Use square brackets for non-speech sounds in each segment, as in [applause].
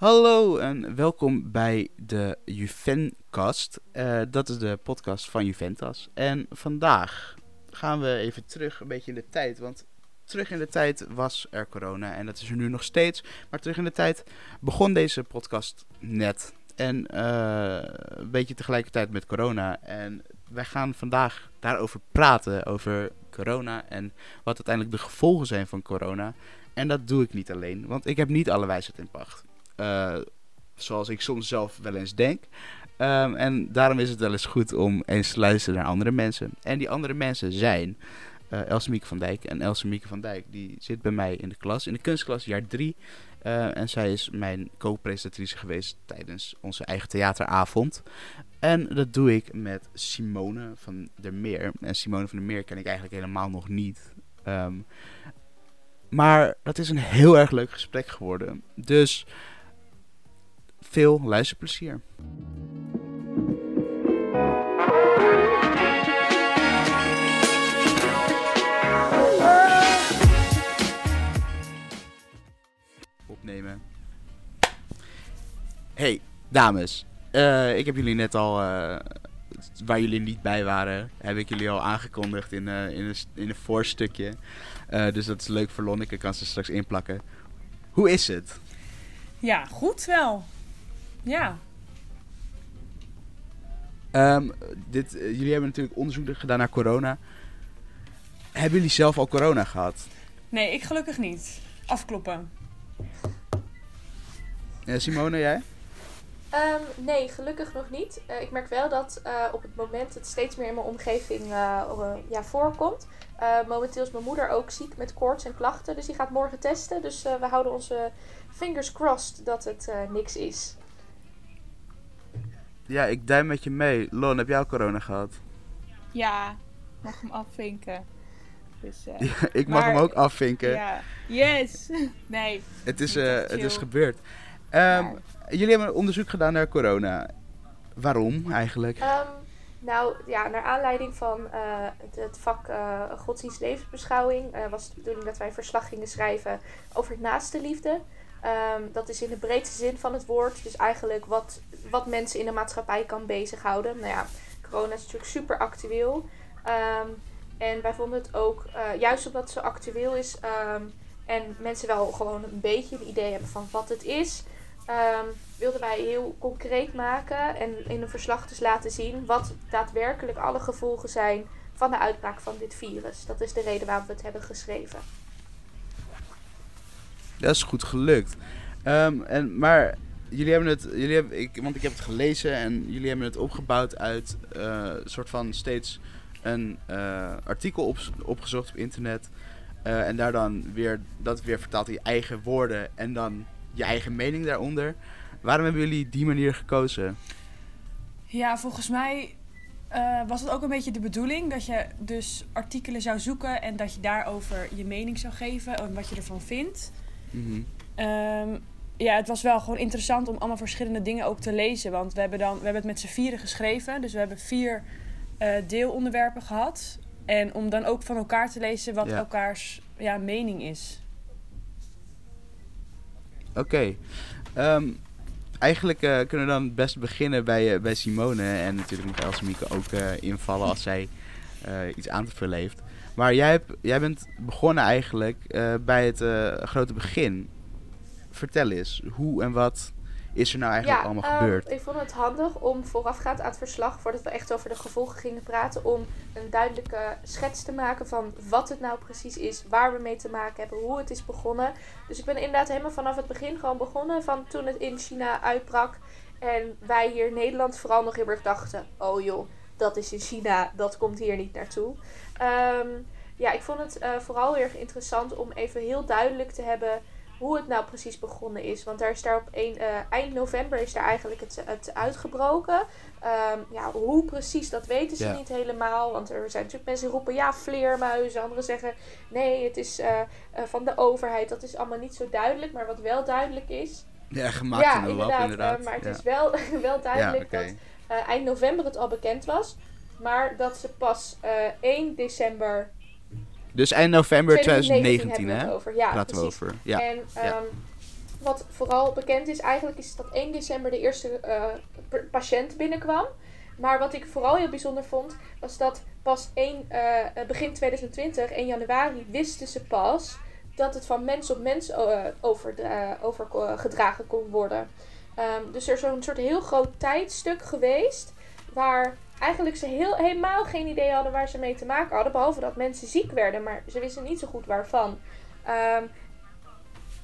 Hallo en welkom bij de Juvencast. Uh, dat is de podcast van Juventus. En vandaag gaan we even terug een beetje in de tijd. Want terug in de tijd was er corona en dat is er nu nog steeds. Maar terug in de tijd begon deze podcast net. En uh, een beetje tegelijkertijd met corona. En wij gaan vandaag daarover praten. Over corona en wat uiteindelijk de gevolgen zijn van corona. En dat doe ik niet alleen, want ik heb niet alle wijsheid in pacht. Uh, zoals ik soms zelf wel eens denk. Um, en daarom is het wel eens goed om eens te luisteren naar andere mensen. En die andere mensen zijn uh, Else Mieke van Dijk. En Else Mieke van Dijk die zit bij mij in de klas, in de kunstklas jaar 3. Uh, en zij is mijn co-presentatrice geweest tijdens onze eigen theateravond. En dat doe ik met Simone van der Meer. En Simone van der Meer ken ik eigenlijk helemaal nog niet. Um, maar dat is een heel erg leuk gesprek geworden. Dus veel luisterplezier. Opnemen. Hey, dames. Uh, ik heb jullie net al, uh, waar jullie niet bij waren, heb ik jullie al aangekondigd in, uh, in, een, in een voorstukje. dus dat is leuk voor Lonneke, kan ze straks inplakken. Hoe is het? Ja, goed wel. Ja. Um, dit, jullie hebben natuurlijk onderzoek gedaan naar corona. Hebben jullie zelf al corona gehad? Nee, ik gelukkig niet. Afkloppen. Uh, Simone, jij? Um, nee, gelukkig nog niet. Uh, ik merk wel dat uh, op het moment het steeds meer in mijn omgeving ja, voorkomt. momenteel is mijn moeder ook ziek met koorts en klachten. Dus die gaat morgen testen. Dus we houden onze fingers crossed dat het niks is. Ja, ik duim met je mee. Lon, heb jij al corona gehad? Ja, mag hem afvinken. Dus, uh, ja, ik mag maar, hem ook afvinken. Ja, yes! [laughs] Nee. Het is, uh, het is gebeurd. Um, jullie hebben een onderzoek gedaan naar corona. Waarom eigenlijk? Um, nou ja, naar aanleiding van uh, het, het, vak uh, godsdienst levensbeschouwing was het de bedoeling dat wij verslag gingen schrijven over het naaste liefde. Um, dat is in de breedste zin van het woord. Dus eigenlijk wat, wat mensen in de maatschappij kan bezighouden. Nou ja, corona is natuurlijk super actueel. Um, en wij vonden het ook, uh, juist omdat het zo actueel is um, en mensen wel gewoon een beetje een idee hebben van wat het is, wilden wij heel concreet maken en in een verslag dus laten zien wat daadwerkelijk alle gevolgen zijn van de uitbraak van dit virus. Dat is de reden waarom we het hebben geschreven. Dat is goed gelukt. Um, en, maar jullie hebben het, jullie hebben, ik, want ik heb het gelezen en jullie hebben het opgebouwd uit uh, soort van steeds een uh, artikel op, opgezocht op internet. Uh, en daar dan weer, dat weer vertaald in je eigen woorden en dan je eigen mening daaronder. Waarom hebben jullie die manier gekozen? Ja, volgens mij was het ook een beetje de bedoeling dat je dus artikelen zou zoeken en dat je daarover je mening zou geven en wat je ervan vindt. Mm -hmm. ja, het was wel gewoon interessant om allemaal verschillende dingen ook te lezen. Want we hebben, dan, we hebben het met z'n vieren geschreven. Dus we hebben vier uh, deelonderwerpen gehad. En om dan ook van elkaar te lezen wat elkaars ja, mening is. Oké. Okay. Um, ehm, eigenlijk uh, kunnen we dan best beginnen bij, uh, bij Simone. En natuurlijk nog Elsemieke ook invallen als zij iets aan te vullen heeft. Maar jij, hebt, jij bent begonnen eigenlijk uh, bij het uh, grote begin. Vertel eens, hoe en wat is er nou eigenlijk allemaal um, gebeurd? Ik vond het handig om voorafgaand aan het verslag, voordat we echt over de gevolgen gingen praten, om een duidelijke schets te maken van wat het nou precies is, waar we mee te maken hebben, hoe het is begonnen. Dus ik ben inderdaad helemaal vanaf het begin gewoon begonnen, van toen het in China uitbrak. En wij hier in Nederland vooral nog heel erg dachten, oh joh, dat is in China, dat komt hier niet naartoe. Um, ja, ik vond het uh, vooral heel erg interessant om even heel duidelijk te hebben hoe het nou precies begonnen is. Want daar is daar op een, uh, eind november is daar eigenlijk het, het uitgebroken. Um, ja, hoe precies, dat weten ze ja. niet helemaal. Want er zijn natuurlijk mensen die roepen, ja, vleermuizen. Anderen zeggen, nee, het is uh, van de overheid. Dat is allemaal niet zo duidelijk. Maar wat wel duidelijk is... Ja, gemaakt ja, in de lab, inderdaad. maar het is wel, [laughs] wel duidelijk ja, okay. dat eind november het al bekend was. Maar dat ze pas 1 december dus eind november 2019, 2019 hè? Over. Ja, Praten we over. Ja. En um, ja. wat vooral bekend is, eigenlijk is dat 1 december de eerste eh, patiënt binnenkwam. Maar wat ik vooral heel bijzonder vond, was dat pas 1, eh, begin 2020, 1 januari, wisten ze pas dat het van mens op mens eh, overgedragen kon worden. Ehm, dus er is zo'n soort heel groot tijdstuk geweest waar eigenlijk ze heel, helemaal geen idee hadden waar ze mee te maken hadden. Behalve dat mensen ziek werden, maar ze wisten niet zo goed waarvan. Ehm,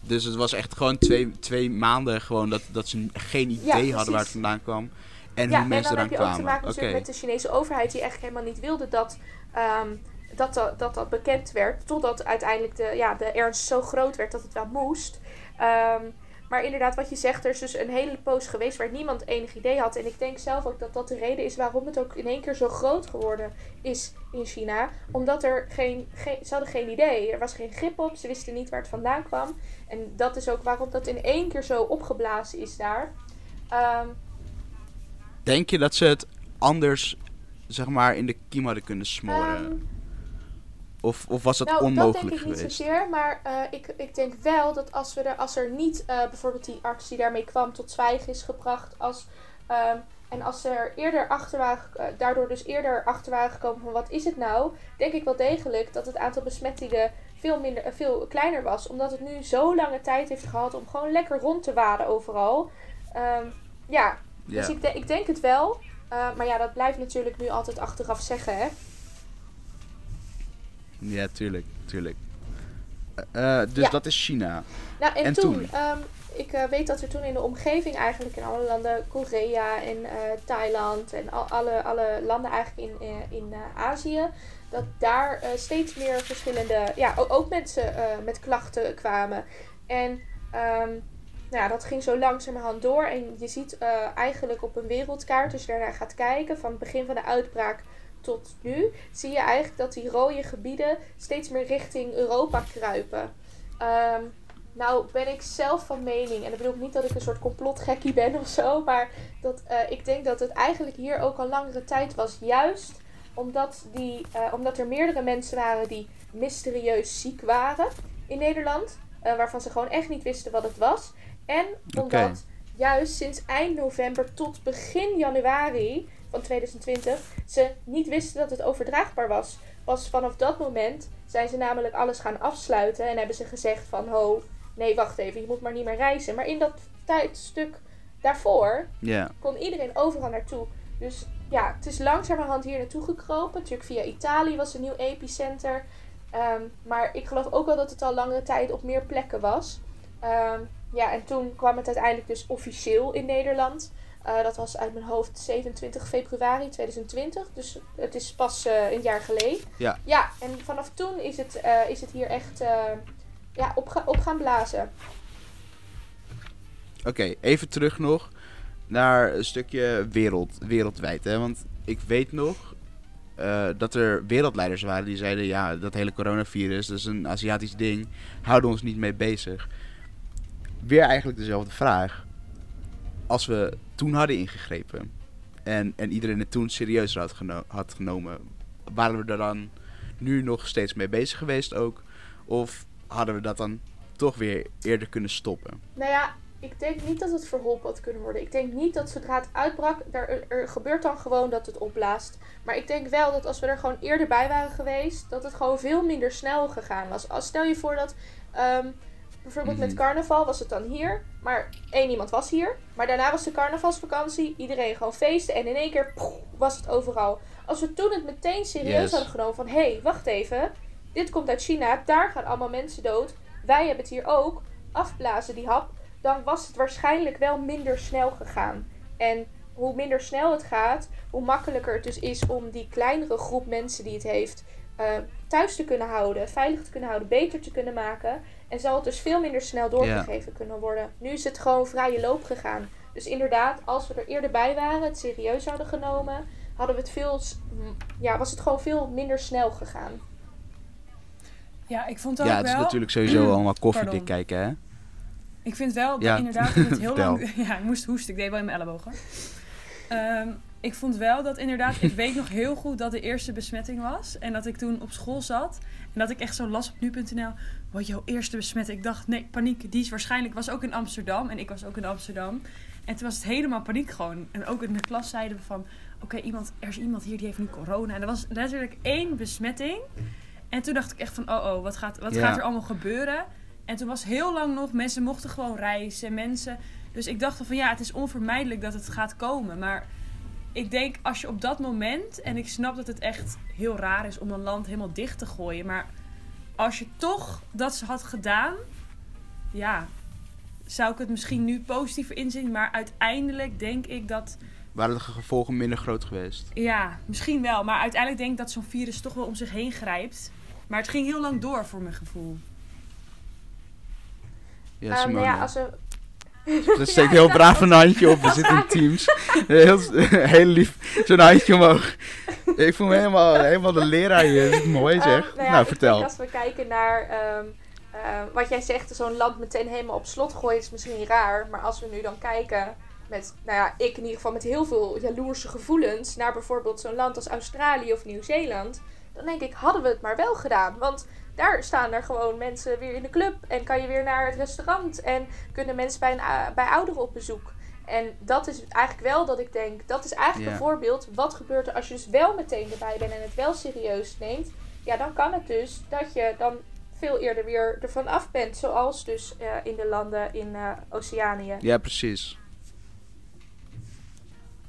Dus het was echt gewoon twee, twee maanden gewoon dat, dat ze geen idee hadden waar het vandaan kwam. En ja, hoe mensen en dan eraan heb je ook te kwamen. maken natuurlijk met de Chinese overheid die eigenlijk helemaal niet wilde dat, ehm, dat, dat, dat dat bekend werd. Totdat uiteindelijk de, ja, de ernst zo groot werd dat het wel moest. Ehm, maar inderdaad, wat je zegt, er is dus een hele poos geweest waar niemand enig idee had. En ik denk zelf ook dat dat de reden is waarom het ook in één keer zo groot geworden is in China. Omdat er geen, geen, ze hadden geen idee. Er was geen grip op, ze wisten niet waar het vandaan kwam. En dat is ook waarom dat in één keer zo opgeblazen is daar. Ehm, Denk je dat ze het anders, zeg maar, in de kiem hadden kunnen smoren? ehm, of, of was dat nou, onmogelijk dat denk ik niet geweest? zozeer. Maar eh, ik, ik denk wel dat als, we er, als er niet eh, bijvoorbeeld die arts die daarmee kwam tot zwijgen is gebracht. Als, ehm, en als ze er eerder achter waren, eh, daardoor dus eerder achter waren gekomen van wat is het nou. Denk ik wel degelijk dat het aantal besmettingen veel, minder, veel kleiner was. Omdat het nu zo lange tijd heeft gehad om gewoon lekker rond te waden overal. Ehm, ja, Ja. dus ik, de- ik denk het wel. Maar ja, dat blijft natuurlijk nu altijd achteraf zeggen, hè. Ja, tuurlijk, tuurlijk. Eh, eh, dus Ja. dat is China. Nou, en, En toen, toen? ehm, ik eh, weet dat er toen in de omgeving eigenlijk in alle landen, Korea en Thailand en al, alle, alle landen eigenlijk in, in Azië, dat daar steeds meer verschillende, ja, ook mensen met klachten kwamen. En ehm, nou, ja, dat ging zo langzamerhand door. En je ziet eigenlijk op een wereldkaart, als je daarnaar gaat kijken, van het begin van de uitbraak tot nu, zie je eigenlijk dat die rode gebieden steeds meer richting Europa kruipen. Ehm, nou ben ik zelf van mening, en dat bedoel ik niet dat ik een soort complotgekkie ben of zo, maar dat eh, ik denk dat het eigenlijk hier ook al langere tijd was. Juist omdat, die, eh, omdat er meerdere mensen waren die mysterieus ziek waren in Nederland, eh, waarvan ze gewoon echt niet wisten wat het was. En omdat juist sinds eind november tot begin januari van 2020 ze niet wisten dat het overdraagbaar was. Pas vanaf dat moment zijn ze namelijk alles gaan afsluiten en hebben ze gezegd van ho, nee wacht even, je moet maar niet meer reizen. Maar in dat tijdstuk daarvoor kon iedereen overal naartoe. Dus ja, het is langzamerhand hier naartoe gekropen. Natuurlijk via Italië was een nieuw epicenter. Ehm, maar ik geloof ook wel dat het al langere tijd op meer plekken was. Ehm, ja, en toen kwam het uiteindelijk dus officieel in Nederland. Eh, dat was uit mijn hoofd 27 februari 2020. Dus het is pas eh, een jaar geleden. Ja. Ja, en vanaf toen is het, eh, is het hier echt ja, op, ga- op gaan blazen. Oké, even terug nog naar een stukje wereld, wereldwijd. Hè? Want ik weet nog dat er wereldleiders waren die zeiden... ja, dat hele coronavirus, dat is een Aziatisch ding. Houden ons niet mee bezig. Weer eigenlijk dezelfde vraag. Als we toen hadden ingegrepen... en, en iedereen het toen serieuzer had, geno- had genomen... waren we er dan nu nog steeds mee bezig geweest ook? Of hadden we dat dan toch weer eerder kunnen stoppen? Nou ja, ik denk niet dat het verholpen had kunnen worden. Ik denk niet dat zodra het uitbrak, er, er, er gebeurt dan gewoon dat het opblaast. Maar ik denk wel dat als we er gewoon eerder bij waren geweest, dat het gewoon veel minder snel gegaan was. Als stel je voor dat ehm, bijvoorbeeld met Mhm. carnaval was het dan hier, maar één iemand was hier. Maar daarna was de carnavalsvakantie, iedereen gewoon feesten en in één keer poeh, was het overal. Als we toen het meteen serieus Yes. hadden genomen van hé, hey, wacht even, dit komt uit China, daar gaan allemaal mensen dood. Wij hebben het hier ook, afblazen die hap, dan was het waarschijnlijk wel minder snel gegaan. En hoe minder snel het gaat, hoe makkelijker het dus is om die kleinere groep mensen die het heeft eh, thuis te kunnen houden, veilig te kunnen houden, beter te kunnen maken. En zal het dus veel minder snel doorgegeven kunnen worden. Nu is het gewoon vrije loop gegaan. Dus inderdaad, als we er eerder bij waren, het serieus hadden genomen, hadden we het veel, ja, was het gewoon veel minder snel gegaan. Ja, ik vond ook Ja, het is wel... natuurlijk sowieso allemaal koffiedik kijken, hè? Ik vind wel dat Ja. inderdaad dat het [laughs] heel lang... [laughs] Ja, ik moest hoesten. Ik deed wel in mijn ellebogen. Ehm, ik vond wel dat inderdaad, ik weet nog heel goed dat de eerste besmetting was. En dat ik toen op school zat. En dat ik echt zo las op nu.nl. Wat jouw eerste besmetting. Ik dacht, nee, paniek. Die is waarschijnlijk, was ook in Amsterdam. En ik was ook in Amsterdam. En toen was het helemaal paniek gewoon. En ook in de klas zeiden we van, oké, iemand, er is iemand hier die heeft nu corona. En er was letterlijk één besmetting. En toen dacht ik echt van, oh oh, wat gaat, wat Ja. gaat er allemaal gebeuren? En toen was heel lang nog, mensen mochten gewoon reizen, mensen... Dus ik dacht van, ja, het is onvermijdelijk dat het gaat komen. Maar ik denk, als je op dat moment... En ik snap dat het echt heel raar is om een land helemaal dicht te gooien. Maar als je toch dat had gedaan... Ja, zou ik het misschien nu positiever inzien. Maar uiteindelijk denk ik dat... Waren de gevolgen minder groot geweest? Ja, misschien wel. Maar uiteindelijk denk ik dat zo'n virus toch wel om zich heen grijpt. Maar het ging heel lang door voor mijn gevoel. Ja, nou ja, als we... [laughs] Er steekt heel braaf een handje op. We zitten in teams. Heel, [laughs] heel lief. Zo'n handje omhoog. Ik voel me helemaal, helemaal de leraar hier. Dat is mooi Ehm, zeg. nou ja, nou, vertel. als we kijken naar ehm, eh, wat jij zegt, zo'n land meteen helemaal op slot gooien, is misschien raar. Maar als we nu dan kijken met, nou ja, ik in ieder geval met heel veel jaloerse gevoelens naar bijvoorbeeld zo'n land als Australië of Nieuw-Zeeland, dan denk ik, hadden we het maar wel gedaan. Want daar staan er gewoon mensen weer in de club en kan je weer naar het restaurant en kunnen mensen bij, een, bij ouderen op bezoek. En dat is eigenlijk wel dat ik denk, dat is eigenlijk Ja. een voorbeeld. Wat gebeurt er als je dus wel meteen erbij bent en het wel serieus neemt? Ja, dan kan het dus dat je dan veel eerder weer ervan af bent. Zoals dus eh, in de landen in eh, Oceanië. Ja, precies.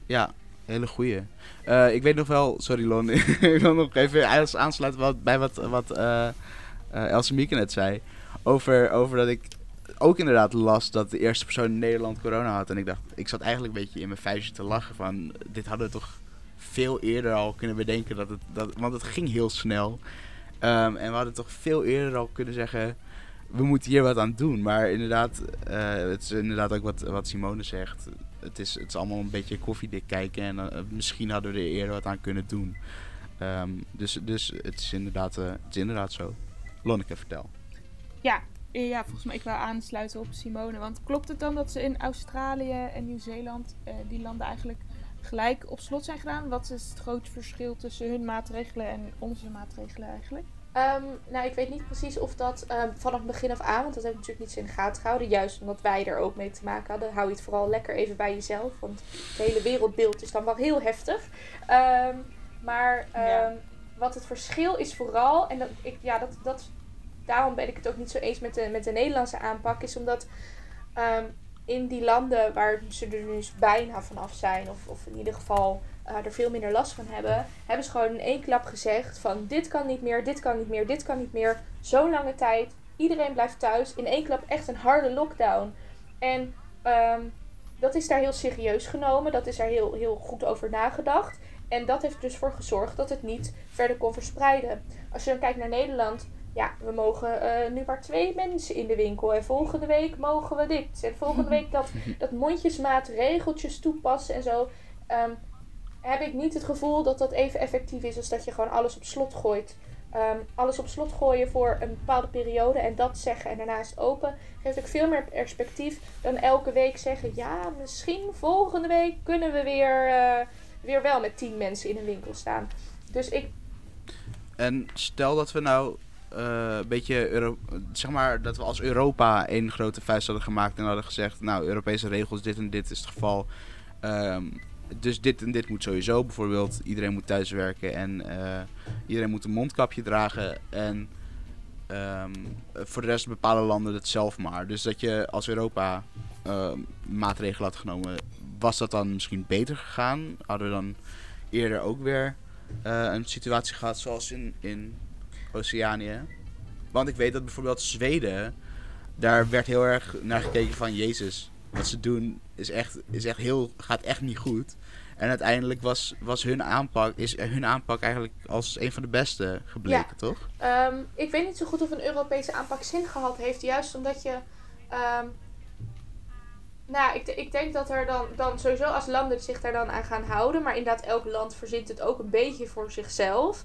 Ja, hele goeie. Eh, ik weet nog wel, sorry Lon, [laughs] ik wil nog even aans- aansluiten bij wat, wat Else Mieke net zei. Over, over dat ik ook inderdaad las dat de eerste persoon in Nederland corona had. En ik dacht, ik zat eigenlijk een beetje in mijn vuistje te lachen van, dit hadden we toch veel eerder al kunnen bedenken. Dat het, dat, want het ging heel snel. Ehm, en we hadden toch veel eerder al kunnen zeggen, we moeten hier wat aan doen. Maar inderdaad, het is inderdaad ook wat, wat Simone zegt. Het is, het is allemaal een beetje koffiedik kijken. En eh, misschien hadden we er eerder wat aan kunnen doen. Ehm, dus, dus het is inderdaad, eh, het is inderdaad zo. Lonneke, vertel. Ja, eh, ja, volgens mij ik wil aansluiten op Simone. Want klopt het dan dat ze in Australië en Nieuw-Zeeland, die landen eigenlijk gelijk op slot zijn gedaan? Wat is het grote verschil tussen hun maatregelen en onze maatregelen eigenlijk? Ehm, nou, ik weet niet precies of dat ehm, vanaf het begin af aan, want dat ik natuurlijk niet zo in de gaten gehouden. Juist omdat wij er ook mee te maken hadden, hou je het vooral lekker even bij jezelf. Want het hele wereldbeeld is dan wel heel heftig. Ehm, maar Ja. wat het verschil is vooral, en dat, ik, ja, dat, dat, daarom ben ik het ook niet zo eens met de, met de Nederlandse aanpak, is omdat in die landen waar ze er nu eens bijna vanaf zijn, of, of in ieder geval eh, er veel minder last van hebben, hebben ze gewoon in één klap gezegd van dit kan niet meer, dit kan niet meer, dit kan niet meer. Zo'n lange tijd, iedereen blijft thuis. In één klap echt een harde lockdown. En ehm, dat is daar heel serieus genomen, dat is daar heel, heel goed over nagedacht. En dat heeft dus voor gezorgd dat het niet verder kon verspreiden. Als je dan kijkt naar Nederland, ja, we mogen eh, nu maar twee mensen in de winkel. En volgende week mogen we dit. En volgende [laughs] week dat, dat mondjesmaat regeltjes toepassen en zo. Ehm, heb ik niet het gevoel dat dat even effectief is als dat je gewoon alles op slot gooit. Ehm, alles op slot gooien voor een bepaalde periode en dat zeggen en daarna is het open. Geeft ook veel meer perspectief dan elke week zeggen: ja, misschien volgende week kunnen we weer, eh, weer wel met tien mensen in een winkel staan. Dus ik, En stel dat we nou eh, een beetje, zeg maar, dat we als Europa één grote vuist hadden gemaakt en hadden gezegd, nou, Europese regels, dit en dit is het geval. Ehm, dus dit en dit moet sowieso. Bijvoorbeeld, iedereen moet thuiswerken en eh, iedereen moet een mondkapje dragen. En ehm, voor de rest bepalen landen het zelf maar. Dus dat je als Europa ehm, maatregelen had genomen, was dat dan misschien beter gegaan? Hadden we dan eerder ook weer eh, een situatie gehad zoals in, in Oceanië. Want ik weet dat bijvoorbeeld Zweden, daar werd heel erg naar gekeken van Jezus. Wat ze doen is echt, is echt heel, gaat echt niet goed. En uiteindelijk was, was hun aanpak, is hun aanpak eigenlijk als een van de beste gebleken, toch? Ehm, ik weet niet zo goed of een Europese aanpak zin gehad heeft. Juist omdat je. ehm, nou, ik, ik denk dat er dan, dan sowieso als landen zich daar dan aan gaan houden. Maar inderdaad, elk land verzint het ook een beetje voor zichzelf.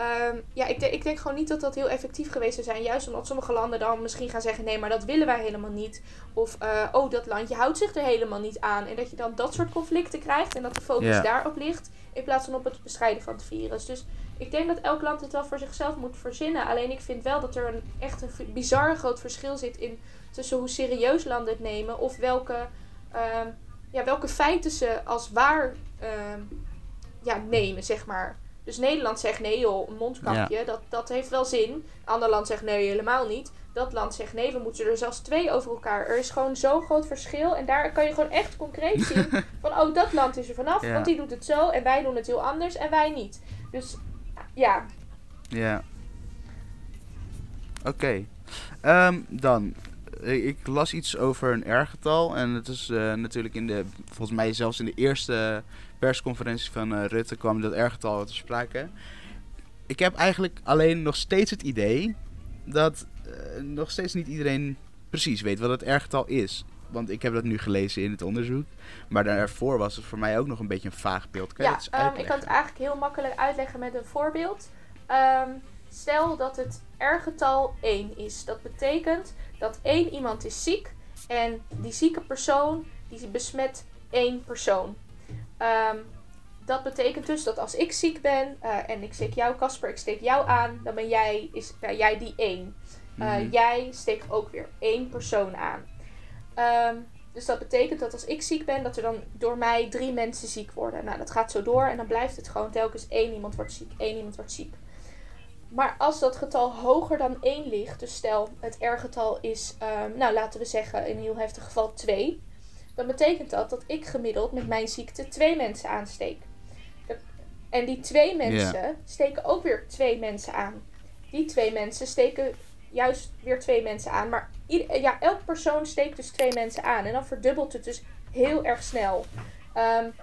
Ehm, ja, ik, ik denk gewoon niet dat dat heel effectief geweest zou zijn. Juist omdat sommige landen dan misschien gaan zeggen: nee, maar dat willen wij helemaal niet. Of uh, oh, dat landje houdt zich er helemaal niet aan. En dat je dan dat soort conflicten krijgt en dat de focus daarop ligt. In plaats van op het bestrijden van het virus. Dus ik denk dat elk land het wel voor zichzelf moet verzinnen. Alleen ik vind wel dat er een echt een bizar groot verschil zit in tussen hoe serieus landen het nemen of welke, uh, ja, welke feiten ze als waar uh, ja, nemen, zeg maar. Dus Nederland zegt nee joh, een mondkapje, dat, dat heeft wel zin. Ander land zegt nee, helemaal niet. Dat land zegt nee, we moeten er zelfs twee over elkaar. Er is gewoon zo'n groot verschil. En daar kan je gewoon echt concreet [laughs] zien van, oh, dat land is er vanaf, want die doet het zo en wij doen het heel anders en wij niet. Dus ja. Ja. Oké. Ehm, dan, ik las iets over een R-getal. En het is uh, natuurlijk in de, volgens mij zelfs in de eerste persconferentie van uh, Rutte kwam dat R-getal te sprake. Ik heb eigenlijk alleen nog steeds het idee dat uh, nog steeds niet iedereen precies weet wat het R-getal is. Want ik heb dat nu gelezen in het onderzoek. Maar daarvoor was het voor mij ook nog een beetje een vaag beeld. Kan ja, um, ik kan het eigenlijk heel makkelijk uitleggen met een voorbeeld. Um, stel dat het R-getal 1 is. Dat betekent dat één iemand is ziek en die zieke persoon die besmet één persoon. Um, dat betekent dus dat als ik ziek ben uh, en ik steek jou, Casper, ik steek jou aan, dan ben jij, is, uh, jij die één. Uh, mm -hmm. Jij steekt ook weer één persoon aan. Um, dus dat betekent dat als ik ziek ben, dat er dan door mij drie mensen ziek worden. Nou, dat gaat zo door en dan blijft het gewoon telkens één iemand wordt ziek, één iemand wordt ziek. Maar als dat getal hoger dan 1 ligt, dus stel het R-getal is, um, nou laten we zeggen in een heel heftig geval 2, dan betekent dat dat ik gemiddeld met mijn ziekte twee mensen aansteek. En die twee mensen yeah. steken ook weer twee mensen aan. Die twee mensen steken juist weer twee mensen aan. Maar ieder, ja, elk persoon steekt dus twee mensen aan. En dan verdubbelt het dus heel erg snel. Um,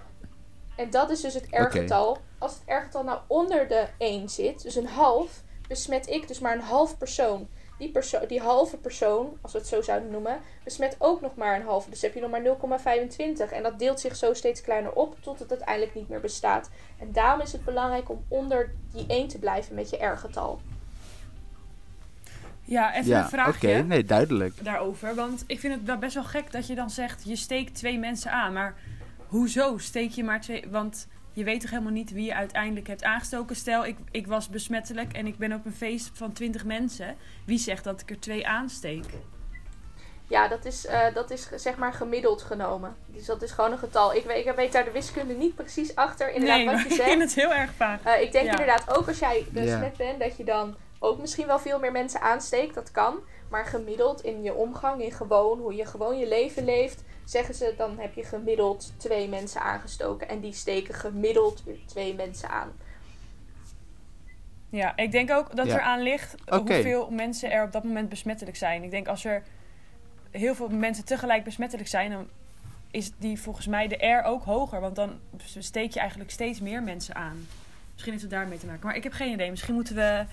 en dat is dus het R-getal. Okay. Als het R-getal nou onder de 1 zit, dus een half, besmet ik dus maar een half persoon. Die, perso die halve persoon, als we het zo zouden noemen, besmet ook nog maar een halve. Dus heb je nog maar 0,25. En dat deelt zich zo steeds kleiner op tot het uiteindelijk niet meer bestaat. En daarom is het belangrijk om onder die 1 te blijven met je R-getal. Ja, even ja, een vraagje. Oké, nee, duidelijk. Daarover. Want ik vind het wel best wel gek dat je dan zegt, je steekt twee mensen aan. Maar hoezo steek je maar twee... Want je weet toch helemaal niet wie je uiteindelijk hebt aangestoken. Stel, ik, ik was besmettelijk en ik ben op een feest van 20 mensen. Wie zegt dat ik er twee aansteek? Ja, dat is, uh, dat is zeg maar gemiddeld genomen. Dus dat is gewoon een getal. Ik weet, ik weet daar de wiskunde niet precies achter. Inderdaad, nee, wat je [laughs] ik zegt. vind het heel erg vaak. Uh, ik denk Ja. inderdaad ook als jij besmet Ja. bent, dat je dan ook misschien wel veel meer mensen aansteekt. Dat kan. Maar gemiddeld in je omgang, in gewoon, hoe je gewoon je leven leeft, zeggen ze dan heb je gemiddeld twee mensen aangestoken. En die steken gemiddeld weer twee mensen aan. Ja, ik denk ook dat Ja. er aan ligt hoeveel mensen er op dat moment besmettelijk zijn. Ik denk als er heel veel mensen tegelijk besmettelijk zijn, dan is die volgens mij de R ook hoger. Want dan steek je eigenlijk steeds meer mensen aan. Misschien heeft het daarmee te maken. Maar ik heb geen idee. Misschien moeten we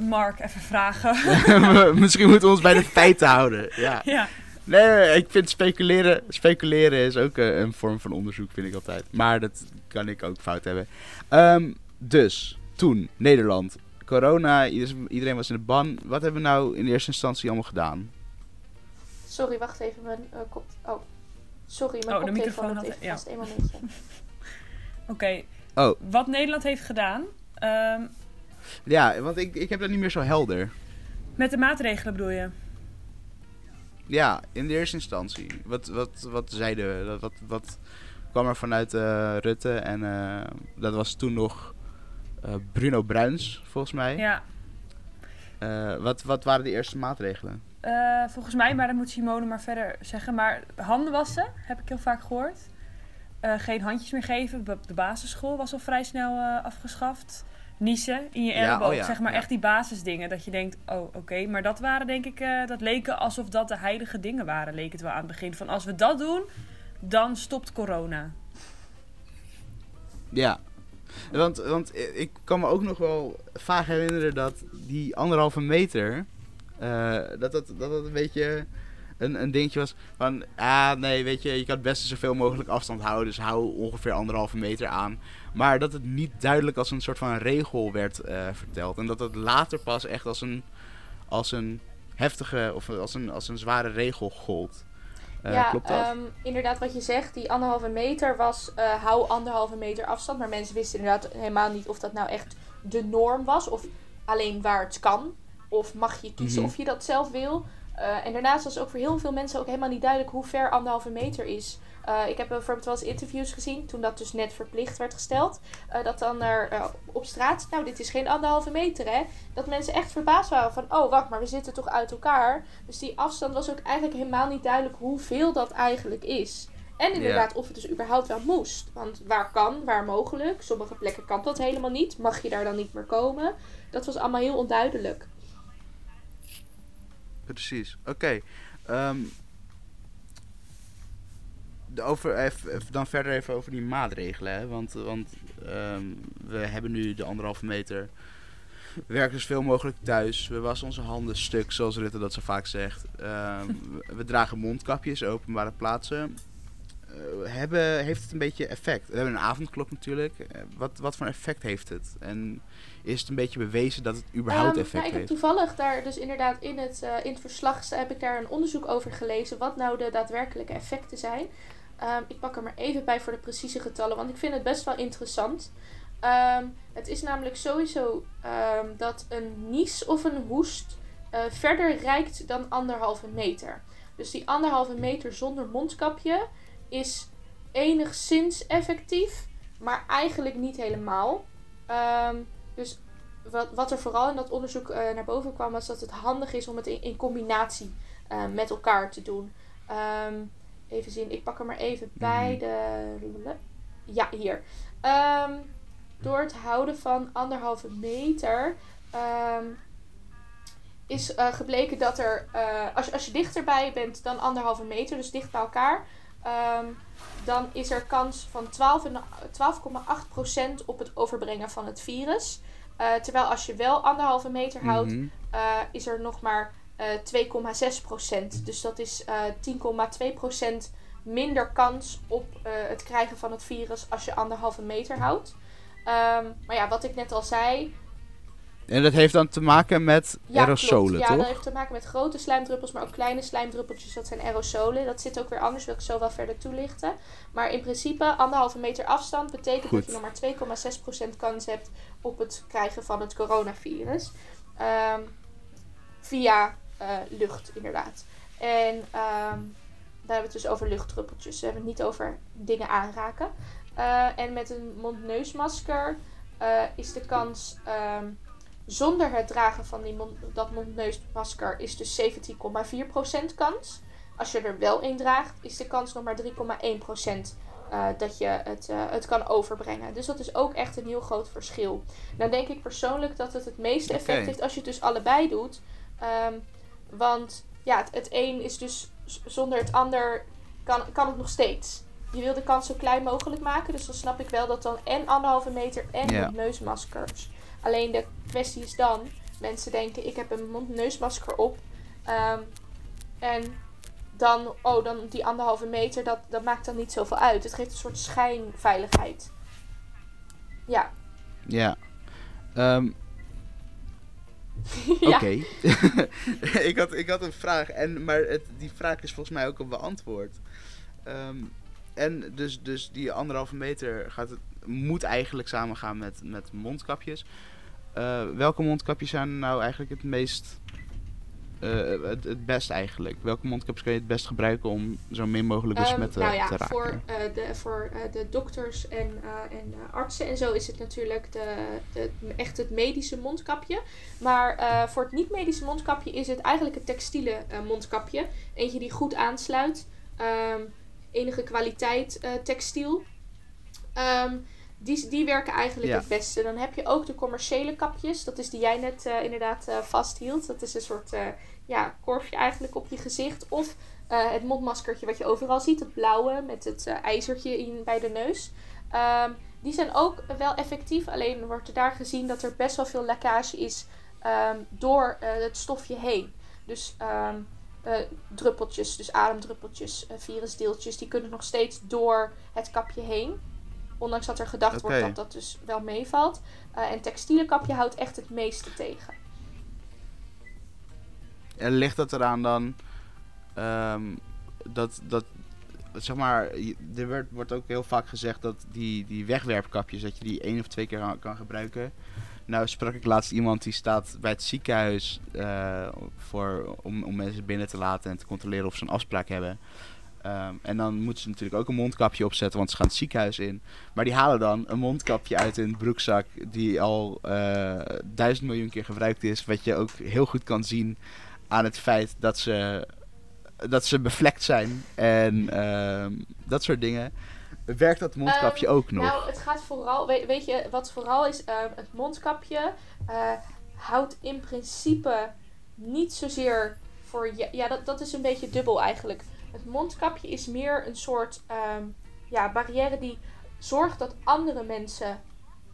Mark even vragen. [laughs] Misschien moeten we ons bij de [laughs] feiten houden. Ja. ja. Nee, ik vind speculeren, speculeren is ook eh, een vorm van onderzoek, vind ik altijd. Maar dat kan ik ook fout hebben. Ehm, dus, toen, Nederland, corona, ieder- iedereen was in de ban. Wat hebben we nou in eerste instantie allemaal gedaan? Sorry, wacht even. Mijn uh, kop... Oh. Sorry, mijn Oh, de microfoon had had- even ja. vast. Een momentje. [laughs] Oké. Oh. Wat Nederland heeft gedaan ehm, Ja, want ik, ik heb dat niet meer zo helder. met de maatregelen bedoel je? Ja, in de eerste instantie. Wat, wat, wat zeiden Wat, wat kwam er vanuit eh, Rutte? En eh, dat was toen nog eh, Bruno Bruins, volgens mij. Ja. Wat, wat waren de eerste maatregelen? Volgens mij, maar dat moet Simone maar verder zeggen. Maar handen wassen, heb ik heel vaak gehoord. Eh, geen handjes meer geven. Op de basisschool was al vrij snel afgeschaft. Niezen in je Ja, elleboog. oh ja, zeg maar ja. echt die basisdingen. Dat je denkt, oh oké. Maar dat waren denk ik, eh, dat leken alsof dat de heilige dingen waren. Leek het wel aan het begin. Van als we dat doen, dan stopt corona. Ja. Want, want ik kan me ook nog wel vaag herinneren dat die anderhalve meter... eh, dat, dat, dat dat een beetje een, een dingetje was van, ah nee, weet je, je kan het beste zoveel mogelijk afstand houden, dus hou ongeveer anderhalve meter aan. Maar dat het niet duidelijk als een soort van regel werd uh, verteld. En dat het later pas echt als een, als een heftige of als een, als een zware regel gold. Uh, ja, klopt dat? Um, inderdaad wat je zegt, die anderhalve meter was uh, hou anderhalve meter afstand. Maar mensen wisten inderdaad helemaal niet of dat nou echt de norm was of alleen waar het kan. Of mag je kiezen Mhm. of je dat zelf wil. En daarnaast was ook voor heel veel mensen ook helemaal niet duidelijk hoe ver anderhalve meter is. Uh, ik heb bijvoorbeeld wel eens interviews gezien, toen dat dus net verplicht werd gesteld. Uh, dat dan er uh, op straat, nou dit is geen anderhalve meter hè. Dat mensen echt verbaasd waren van, oh wacht, maar we zitten toch uit elkaar. Dus die afstand was ook eigenlijk helemaal niet duidelijk hoeveel dat eigenlijk is. En inderdaad of het dus überhaupt wel moest. Want waar kan, waar mogelijk. Sommige plekken kan dat helemaal niet. Mag je daar dan niet meer komen? Dat was allemaal heel onduidelijk. Precies, oké. Okay. Um, over, even, dan verder even over die maatregelen. Hè? Want, want um, we hebben nu de anderhalve meter. We werken zoveel mogelijk thuis. We wassen onze handen stuk, zoals Rutte dat zo vaak zegt. Um, we dragen mondkapjes, openbare plaatsen. Uh, hebben, heeft het een beetje effect? We hebben een avondklok natuurlijk. Uh, wat, wat voor effect heeft het? En is het een beetje bewezen dat het überhaupt um, effect nou, ik heeft? toevallig daar dus inderdaad in het, uh, in het verslag heb ik daar een onderzoek over gelezen. Wat nou de daadwerkelijke effecten zijn. Um, ik pak er maar even bij voor de precieze getallen, want ik vind het best wel interessant. Um, het is namelijk sowieso um, dat een nies of een hoest uh, verder reikt dan anderhalve meter. Dus die anderhalve meter zonder mondkapje is enigszins effectief, maar eigenlijk niet helemaal. dus wat, wat er vooral in dat onderzoek uh, naar boven kwam, was dat het handig is om het in, in combinatie uh, met elkaar te doen. Even zien, ik pak er maar even bij. De... Ja, hier. Um, door het houden van anderhalve meter um, is uh, gebleken dat er, uh, als, als je dichterbij bent dan anderhalve meter, dus dicht bij elkaar, um, dan is er kans van 12,8% op het overbrengen van het virus. Uh, terwijl als je wel anderhalve meter houdt, Mhm. is er nog maar uh, 2,6 procent. Dus dat is uh, 10,2 procent minder kans op uh, het krijgen van het virus als je anderhalve meter houdt. Um, maar ja, wat ik net al zei. En dat heeft dan te maken met ja, aerosolen, klopt. Ja, toch? dat heeft te maken met grote slijmdruppels, maar ook kleine slijmdruppeltjes. Dat zijn aerosolen. Dat zit ook weer anders, wil ik zo wel verder toelichten. Maar in principe, anderhalve meter afstand betekent Goed. dat je nog maar 2,6% kans hebt op het krijgen van het coronavirus. Um, via lucht, inderdaad. En um, daar hebben we het dus over luchtdruppeltjes. We hebben het niet over dingen aanraken. Uh, en met een mond-neusmasker uh, is de kans um, zonder het dragen van die mond, dat mond-neusmasker is dus 17,4% kans. Als je er wel een draagt, is de kans nog maar 3,1% uh, dat je het, uh, het kan overbrengen. Dus dat is ook echt een heel groot verschil. Dan denk ik persoonlijk dat het het meeste effect heeft als je het dus allebei doet. Um, want ja, het, het een is dus zonder het ander kan, kan het nog steeds. Je wil de kans zo klein mogelijk maken. Dus dan snap ik wel dat dan en anderhalve meter en Ja. mondneusmaskers. Alleen de kwestie is dan, mensen denken ik heb een mondneusmasker op. Um, en dan, oh, dan die anderhalve meter, dat, dat maakt dan niet zoveel uit. Het geeft een soort schijnveiligheid. Ja. Ja. Ehm, [laughs] Oké. [laughs] ik, had, ik had een vraag, en, maar het, die vraag is volgens mij ook al beantwoord. Ehm, en dus, dus die anderhalve meter gaat het, moet eigenlijk samengaan met, met mondkapjes. Eh, welke mondkapjes zijn nou eigenlijk het meest... eh, het, het best eigenlijk? Welke mondkapjes kan je het best gebruiken om zo min mogelijk besmetten Um, nou ja, te raken? voor, uh, de, voor uh, de dokters en, en artsen en zo is het natuurlijk de, de, echt het medische mondkapje. Maar voor het niet-medische mondkapje is het eigenlijk het textiele mondkapje. Eentje die goed aansluit. Um, enige kwaliteit textiel. Um, die, die werken eigenlijk Ja. het beste. Dan heb je ook de commerciële kapjes. Dat is die jij net uh, inderdaad uh, vasthield. Dat is een soort uh, ja, korfje eigenlijk op je gezicht. Of het mondmaskertje wat je overal ziet. Het blauwe met het ijzertje in, bij de neus. Um, die zijn ook wel effectief. Alleen wordt er daar gezien dat er best wel veel lekkage is um, door het stofje heen. Dus um, druppeltjes, dus ademdruppeltjes, virusdeeltjes, die kunnen nog steeds door het kapje heen. Ondanks dat er gedacht wordt dat dat dus wel meevalt. en textiele kapje houdt echt het meeste tegen. En ligt dat eraan dan ehm, dat, dat, zeg maar, er wordt, wordt ook heel vaak gezegd dat die, die wegwerpkapjes, dat je die één of twee keer kan, gebruiken. Nou sprak ik laatst iemand die staat bij het ziekenhuis uh, voor, om, om mensen binnen te laten en te controleren of ze een afspraak hebben. Ehm, en dan moeten ze natuurlijk ook een mondkapje opzetten, want ze gaan het ziekenhuis in. Maar die halen dan een mondkapje uit hun broekzak die al uh, duizend miljoen keer gebruikt is. Wat je ook heel goed kan zien aan het feit dat ze, dat ze bevlekt zijn en ehm, dat soort dingen. Werkt dat mondkapje ehm, ook nog? Nou, het gaat vooral, weet, weet je, wat vooral is, het mondkapje uh, houdt in principe niet zozeer voor, ja, ja dat, dat is een beetje dubbel eigenlijk. Het mondkapje is meer een soort ja, barrière die zorgt dat andere mensen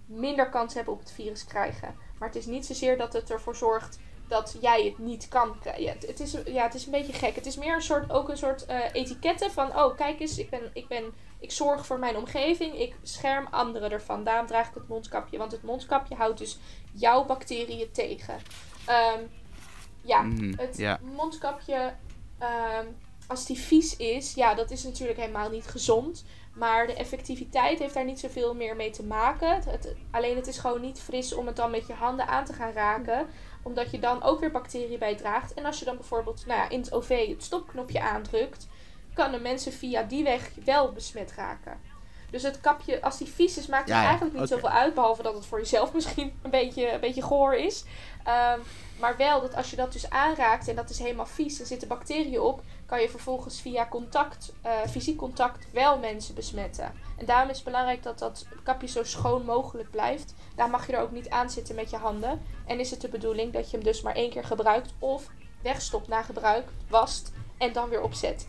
minder kans hebben op het virus krijgen. Maar het is niet zozeer dat het ervoor zorgt dat jij het niet kan krijgen. Ja, het, is, ja, het is een beetje gek. Het is meer een soort, ook een soort uh, etiketten van... Oh, kijk eens, ik, ben, ik, ben, ik zorg voor mijn omgeving. Ik scherm anderen ervan. Daarom draag ik het mondkapje. Want het mondkapje houdt dus jouw bacteriën tegen. Um, ja, mhm, het mondkapje... Um, als die vies is, ja, dat is natuurlijk helemaal niet gezond. Maar de effectiviteit heeft daar niet zoveel meer mee te maken. Het, alleen het is gewoon niet fris om het dan met je handen aan te gaan raken omdat je dan ook weer bacteriën bijdraagt. En als je dan bijvoorbeeld nou ja, in het OV het stopknopje aandrukt, kan de mensen via die weg wel besmet raken. Dus het kapje, als die vies is, maakt het eigenlijk niet zoveel uit. Behalve dat het voor jezelf [laughs] misschien een beetje, een beetje goor is. Um, maar wel dat als je dat dus aanraakt en dat is helemaal vies en zitten bacteriën op, kan je vervolgens via contact, uh, fysiek contact wel mensen besmetten. En daarom is het belangrijk dat dat kapje zo schoon mogelijk blijft. Daar mag je er ook niet aan zitten met je handen. En is het de bedoeling dat je hem dus maar één keer gebruikt of wegstopt na gebruik, wast en dan weer opzet.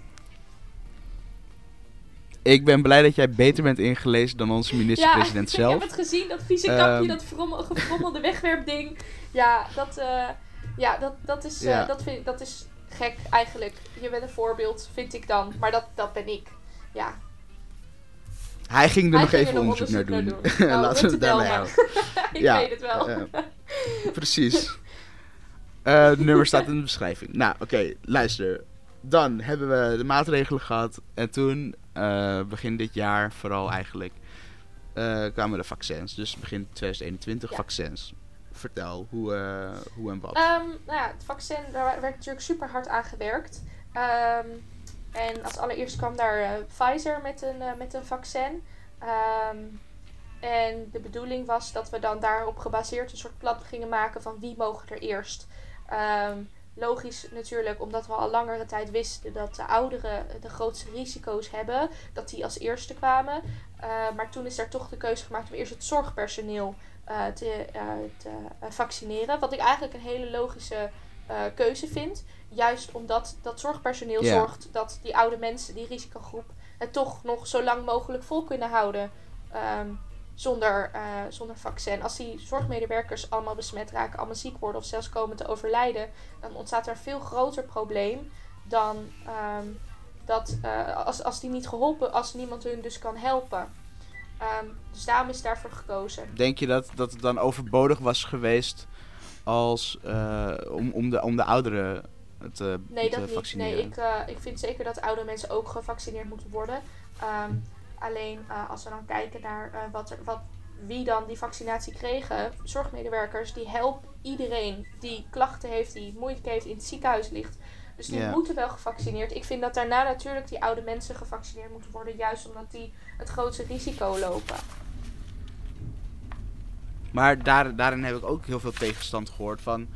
Ik ben blij dat jij beter bent ingelezen dan onze minister-president ja, zelf. [laughs] ik heb het gezien, dat vieze kapje, um, dat gefrommelde wegwerpding. Ja, dat, uh, ja, dat, dat, is, uh, dat, vind, dat is gek eigenlijk. Je bent een voorbeeld, vind ik dan. Maar dat, dat ben ik. Ja. Hij ging er nog even onderzoek, naar doen. Naar doen. [laughs] Nou, Laten we het daarbij houden. [laughs] ik ja, weet het wel. Uh, precies. Uh, het nummer staat in de beschrijving. Nou, oké, okay, luister. Dan hebben we de maatregelen gehad. En toen, uh, begin dit jaar vooral eigenlijk, uh, kwamen de vaccins. Dus begin 2021 ja. vaccins vertel, hoe, uh, hoe en wat. Um, nou ja, het vaccin, daar werd natuurlijk super hard aan gewerkt. Um, en als allereerst kwam daar uh, Pfizer met een, uh, met een vaccin. Um, en de bedoeling was dat we dan daarop gebaseerd een soort plan gingen maken van wie mogen er eerst. logisch natuurlijk, omdat we al langere tijd wisten dat de ouderen de grootste risico's hebben, dat die als eerste kwamen. maar toen is er toch de keuze gemaakt om eerst het zorgpersoneel uh, te, te uh, vaccineren. Wat ik eigenlijk een hele logische keuze vind. Juist omdat dat zorgpersoneel yeah. zorgt dat die oude mensen, die risicogroep, het toch nog zo lang mogelijk vol kunnen houden. Um, zonder, zonder vaccin. Als die zorgmedewerkers allemaal besmet raken, allemaal ziek worden of zelfs komen te overlijden, dan ontstaat er een veel groter probleem dan um, dat als, als die niet geholpen, als niemand hun dus kan helpen. Um, dus daarom is daarvoor gekozen. Denk je dat, dat het dan overbodig was geweest als, uh, om, om, de, om de ouderen te, nee, te dat vaccineren? Nee, ik, uh, ik vind zeker dat oude mensen ook gevaccineerd moeten worden. Um, alleen uh, als we dan kijken naar wat er, wat, wie dan die vaccinatie kregen, zorgmedewerkers, die helpen iedereen die klachten heeft, die moeite heeft, in het ziekenhuis ligt. Dus die yeah. moeten wel gevaccineerd. Ik vind dat daarna natuurlijk die oude mensen gevaccineerd moeten worden, juist omdat die het grootste risico lopen. Maar daar, daarin heb ik ook heel veel tegenstand gehoord van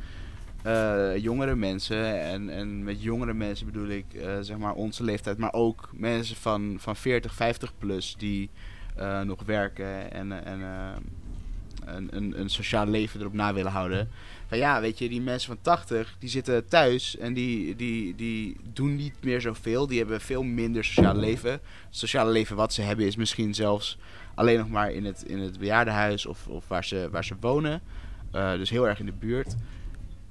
uh, jongere mensen. En, en met jongere mensen bedoel ik uh, zeg maar onze leeftijd, maar ook mensen van, van 40, 50 plus die uh, nog werken en, en een, een, een sociaal leven erop na willen houden. Van ja, weet je, die mensen van 80, die zitten thuis en die, die, die doen niet meer zoveel. Die hebben veel minder sociaal leven. Het sociale leven wat ze hebben is misschien zelfs alleen nog maar in het, in het bejaardenhuis of, of waar, ze, waar ze wonen. Uh, dus heel erg in de buurt.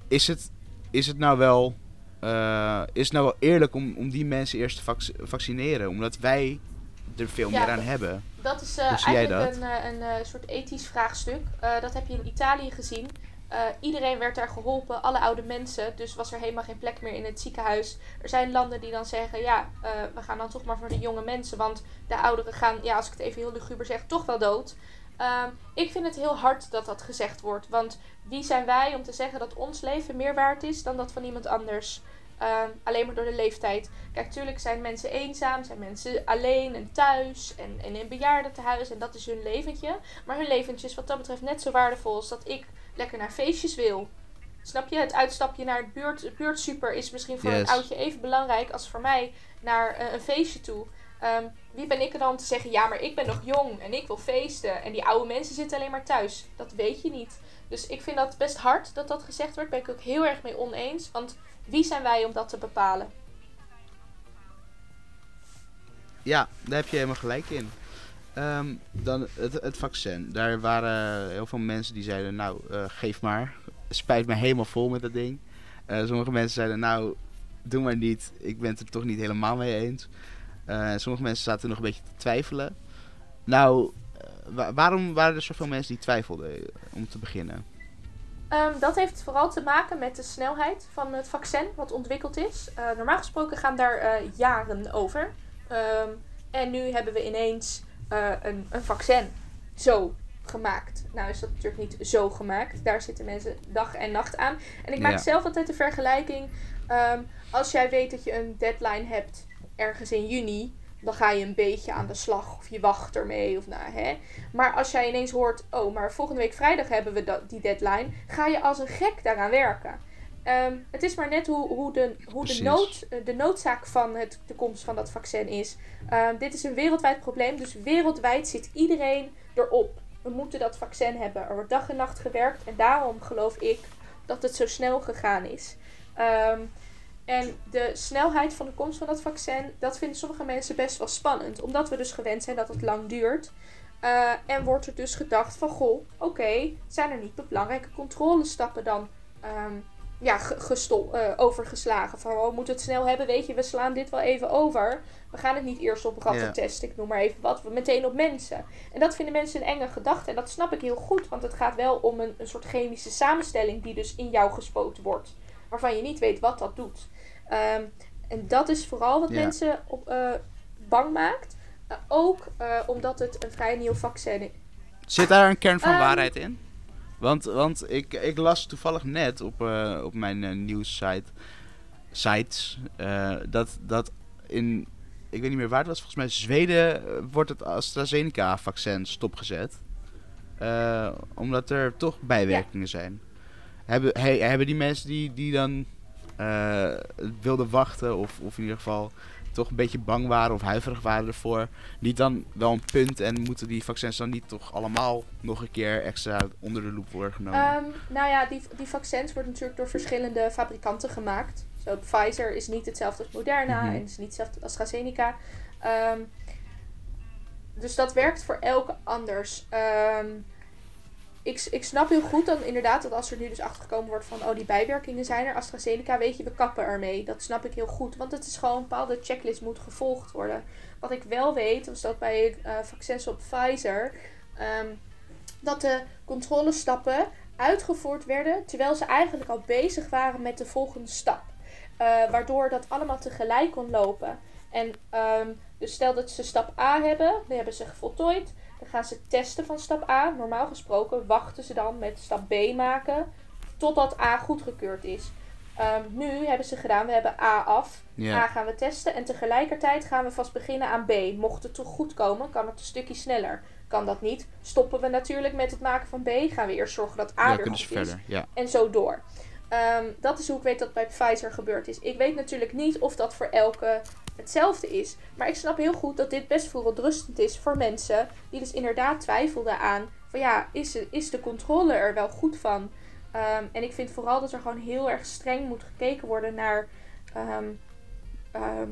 Is het, is het nou wel eh, is het nou wel eerlijk om, om die mensen eerst te vac- vaccineren? Omdat wij er veel Ja, meer aan hebben. Dat is eh, eigenlijk dat? een, eh, een eh, soort ethisch vraagstuk. Eh, dat heb je in Italië gezien. Eh, iedereen werd daar geholpen, alle oude mensen. Dus was er helemaal geen plek meer in het ziekenhuis. Er zijn landen die dan zeggen: ja, eh, we gaan dan toch maar voor de jonge mensen. Want de ouderen gaan, ja, als ik het even heel luguber zeg, toch wel dood. Ehm, ik vind het heel hard dat dat gezegd wordt. Want wie zijn wij om te zeggen dat ons leven meer waard is dan dat van iemand anders? Ehm, alleen maar door de leeftijd. Kijk, tuurlijk zijn mensen eenzaam, zijn mensen alleen en thuis en, en in bejaardentehuis en dat is hun leventje. Maar hun leventje is wat dat betreft net zo waardevol als dat ik lekker naar feestjes wil. Snap je? Het uitstapje naar het buurt, buurtsuper is misschien voor Yes. een oudje even belangrijk als voor mij naar eh, een feestje toe. Ehm, wie ben ik er dan om te zeggen, ja, maar ik ben nog jong en ik wil feesten. En die oude mensen zitten alleen maar thuis. Dat weet je niet. Dus ik vind dat best hard dat dat gezegd wordt. Ben ik ook heel erg mee oneens. Want wie zijn wij om dat te bepalen? Ja, daar heb je helemaal gelijk in. Ehm, dan het, het vaccin. Daar waren heel veel mensen die zeiden, nou, eh, geef maar. Spijt me helemaal vol met dat ding. Eh, sommige mensen zeiden, nou, doe maar niet. Ik ben het er toch niet helemaal mee eens. Eh, sommige mensen zaten nog een beetje te twijfelen. Nou, wa- waarom waren er zoveel mensen die twijfelden, om te beginnen? Ehm, dat heeft vooral te maken met de snelheid van het vaccin wat ontwikkeld is. Normaal gesproken gaan daar jaren over. Ehm, en nu hebben we ineens eh, een, een vaccin zo gemaakt. Nou is dat natuurlijk niet zo gemaakt. Daar zitten mensen dag en nacht aan. En ik maak Ja. zelf altijd de vergelijking. ehm, als jij weet dat je een deadline hebt ergens in juni, dan ga je een beetje aan de slag. Of je wacht ermee. Of nou, hè. Maar als jij ineens hoort, oh, maar volgende week vrijdag hebben we dat, die deadline, ga je als een gek daaraan werken. Ehm, het is maar net hoe, hoe, de, hoe de, nood, eh, de noodzaak van het, de komst van dat vaccin is. Ehm, dit is een wereldwijd probleem, dus wereldwijd zit iedereen erop. We moeten dat vaccin hebben. Er wordt dag en nacht gewerkt en daarom geloof ik dat het zo snel gegaan is. Ehm, en de snelheid van de komst van dat vaccin, dat vinden sommige mensen best wel spannend. Omdat we dus gewend zijn dat het lang duurt. Eh, en wordt er dus gedacht van, goh, oké, zijn er niet belangrijke controlestappen dan ja, ge- gestol- eh, overgeslagen? Van, oh, we moeten het snel hebben, weet je, we slaan dit wel even over. We gaan het niet eerst op ratten testen, ik noem maar even wat, we meteen op mensen. En dat vinden mensen een enge gedachte. En dat snap ik heel goed, want het gaat wel om een, een soort chemische samenstelling die dus in jou gespoten wordt. Waarvan je niet weet wat dat doet. Ehm, en dat is vooral wat mensen op, eh, bang maakt. Eh, ook omdat het een vrij nieuw vaccin is. Zit daar een kern van Ehm. waarheid in? Want, want ik, ik las toevallig net op, eh, op mijn eh, nieuwssite sites eh, dat, dat in, ik weet niet meer waar het was, volgens mij Zweden wordt het AstraZeneca-vaccin stopgezet. Omdat er toch bijwerkingen zijn. Hebben, he- hebben die mensen die, die dan wilden wachten, of, of in ieder geval toch een beetje bang waren of huiverig waren ervoor, niet dan wel een punt en moeten die vaccins dan niet toch allemaal nog een keer extra onder de loep worden genomen? Ehm, nou ja, die, die vaccins worden natuurlijk door verschillende fabrikanten gemaakt. Zo, Pfizer is niet hetzelfde als Moderna Mhm. en is niet hetzelfde als AstraZeneca. Ehm, dus dat werkt voor elke anders. Ehm, ik, ik snap heel goed dan inderdaad dat als er nu dus achtergekomen wordt van oh die bijwerkingen zijn er. AstraZeneca weet je, we kappen ermee. Dat snap ik heel goed. Want het is gewoon een bepaalde checklist moet gevolgd worden. Wat ik wel weet, was dat bij eh, vaccins op Pfizer... ehm, dat de controlestappen uitgevoerd werden terwijl ze eigenlijk al bezig waren met de volgende stap. Eh, waardoor dat allemaal tegelijk kon lopen. En ehm, dus stel dat ze stap A hebben, die hebben ze voltooid. Dan gaan ze testen van stap A. Normaal gesproken wachten ze dan met stap B maken totdat A goedgekeurd is. Ehm, nu hebben ze gedaan, we hebben A af. A gaan we testen en tegelijkertijd gaan we vast beginnen aan B. Mocht het toch goed komen, kan het een stukje sneller. Kan dat niet, stoppen we natuurlijk met het maken van B. Gaan we eerst zorgen dat A ja, weer goed is. verder. Ja. En zo door. Ehm, dat is hoe ik weet dat bij Pfizer gebeurd is. Ik weet natuurlijk niet of dat voor elke hetzelfde is. Maar ik snap heel goed dat dit best verontrustend is voor mensen die dus inderdaad twijfelden aan van ja, is, is de controle er wel goed van? Ehm, en ik vind vooral dat er gewoon heel erg streng moet gekeken worden naar ehm, ehm,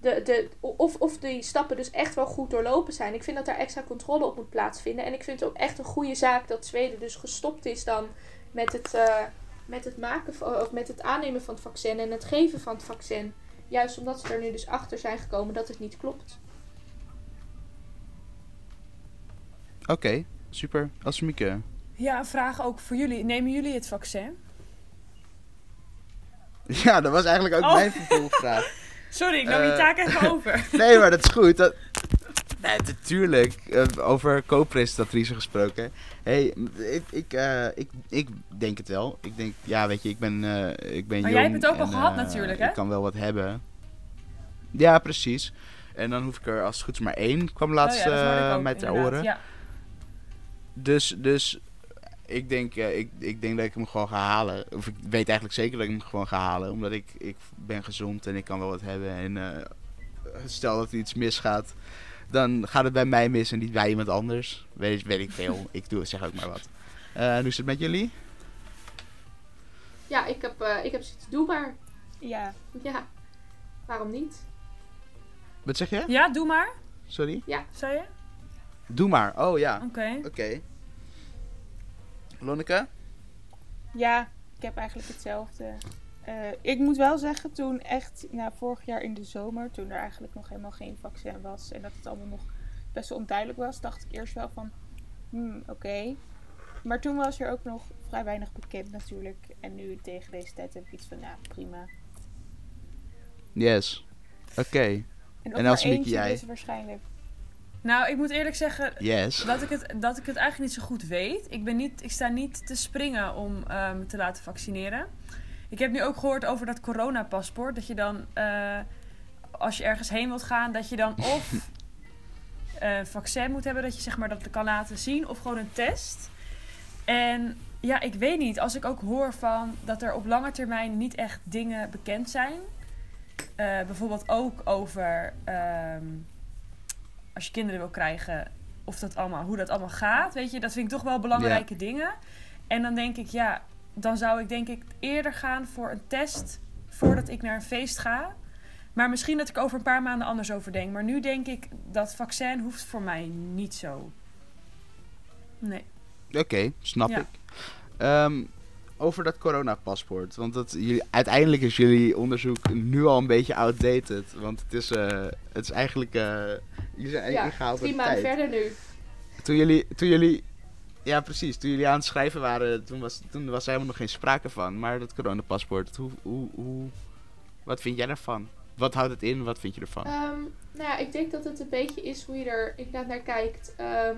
de, de, of, of die stappen dus echt wel goed doorlopen zijn. Ik vind dat daar extra controle op moet plaatsvinden. En ik vind het ook echt een goede zaak dat Zweden dus gestopt is dan met het, eh, met het, maken of met het aannemen van het vaccin en het geven van het vaccin. Juist omdat ze er nu dus achter zijn gekomen dat het niet klopt. Oké, super. Asmieke. Ja, een vraag ook voor jullie. Nemen jullie het vaccin? [laughs] Ja, dat was eigenlijk ook Oh. mijn vervolgvraag. [laughs] Sorry, ik nam die Eh. taak even [laughs] over. Nee, maar dat is goed. Dat... Nee, natuurlijk. Eh, over co-presentatrice gesproken. hey, ik, ik, eh, ik, ik denk het wel. Ik denk, ja, weet je, ik ben, eh, ik ben Maar jong. jij hebt het ook al en, gehad eh, natuurlijk, hè? Ik kan wel wat hebben. Ja, precies. En dan hoef ik er als het goed is maar één. Kwam laatst Oh ja, ook, mij ter oren. Ja. Dus, dus ik, denk, ik, ik denk dat ik hem gewoon ga halen. Of ik weet eigenlijk zeker dat ik hem gewoon ga halen. Omdat ik, ik ben gezond en ik kan wel wat hebben. En stel dat er iets misgaat, dan gaat het bij mij mis en niet bij iemand anders. Weet, weet ik veel. [laughs] ik doe, zeg ook maar wat. Eh, en hoe is het met jullie? Ja, ik heb, eh, ik heb zoiets, doe maar. Ja, Ja, waarom niet? Wat zeg je? ja, doe maar. Sorry? Zei je? Doe maar. Oh ja. Oké. Oké. Lonneke? ja, ik heb eigenlijk hetzelfde. Eh, ik moet wel zeggen, toen echt, nou, vorig jaar in de zomer, toen er eigenlijk nog helemaal geen vaccin was en dat het allemaal nog best wel onduidelijk was, dacht ik eerst wel van, hmm, oké. Maar toen was er ook nog vrij weinig bekend natuurlijk. En nu tegen deze tijd heb ik iets van, nou, prima. Yes. Oké. En Elsemieke, eentje jij? dus waarschijnlijk. Nou, ik moet eerlijk zeggen Yes. dat ik, het, dat ik het eigenlijk niet zo goed weet. Ik, ben niet, ik sta niet te springen om eh, me te laten vaccineren. Ik heb nu ook gehoord over dat coronapaspoort. Dat je dan, eh, als je ergens heen wilt gaan, dat je dan of [laughs] eh, een vaccin moet hebben, dat je zeg maar dat kan laten zien, of gewoon een test. En ja, ik weet niet. Als ik ook hoor van dat er op lange termijn niet echt dingen bekend zijn. eh, bijvoorbeeld ook over ehm, als je kinderen wil krijgen, of dat allemaal, hoe dat allemaal gaat. Weet je, dat vind ik toch wel belangrijke dingen. En dan denk ik, ja, dan zou ik denk ik eerder gaan voor een test voordat ik naar een feest ga. Maar misschien dat ik over een paar maanden anders over denk. Maar nu denk ik dat vaccin hoeft voor mij niet zo. Nee. Oké, snap Ja. ik. Ehm, over dat coronapaspoort. Want dat, jullie, uiteindelijk is jullie onderzoek nu al een beetje outdated. Want het is, eh, het is eigenlijk... eh jullie zijn Ja, ingehaald drie maanden tijd. verder nu. Toen jullie, toen jullie... Ja, precies. Toen jullie aan het schrijven waren, toen was, toen was er helemaal nog geen sprake van. Maar dat coronapaspoort, hoe, hoe, hoe, wat vind jij daarvan? Wat houdt het in? Wat vind je ervan? Ehm, nou ja, ik denk dat het een beetje is hoe je er inderdaad naar kijkt. Ehm,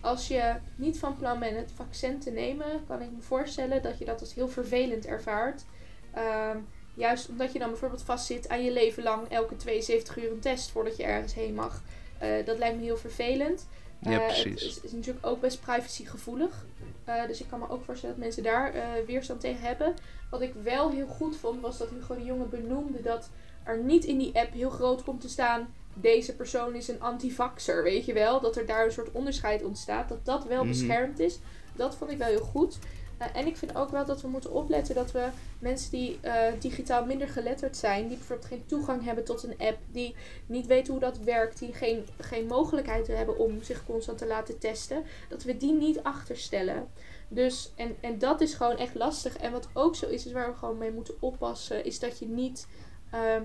als je niet van plan bent het vaccin te nemen, kan ik me voorstellen dat je dat als heel vervelend ervaart. Ehm, juist omdat je dan bijvoorbeeld vastzit aan je leven lang elke 72 uur een test voordat je ergens heen mag. Eh, dat lijkt me heel vervelend. Ja, Eh, precies. Het is, is natuurlijk ook best privacygevoelig. Eh, dus ik kan me ook voorstellen dat mensen daar eh, weerstand tegen hebben. Wat ik wel heel goed vond, was dat Hugo de Jonge benoemde dat er niet in die app heel groot komt te staan. Deze persoon is een antivaxer, weet je wel. Dat er daar een soort onderscheid ontstaat. Dat dat wel Mhm. beschermd is. Dat vond ik wel heel goed. Eh, en ik vind ook wel dat we moeten opletten dat we mensen die eh, digitaal minder geletterd zijn, die bijvoorbeeld geen toegang hebben tot een app, die niet weten hoe dat werkt, die geen, geen mogelijkheid hebben om zich constant te laten testen, dat we die niet achterstellen. Dus, en, en dat is gewoon echt lastig. En wat ook zo is, is waar we gewoon mee moeten oppassen, is dat je niet ehm,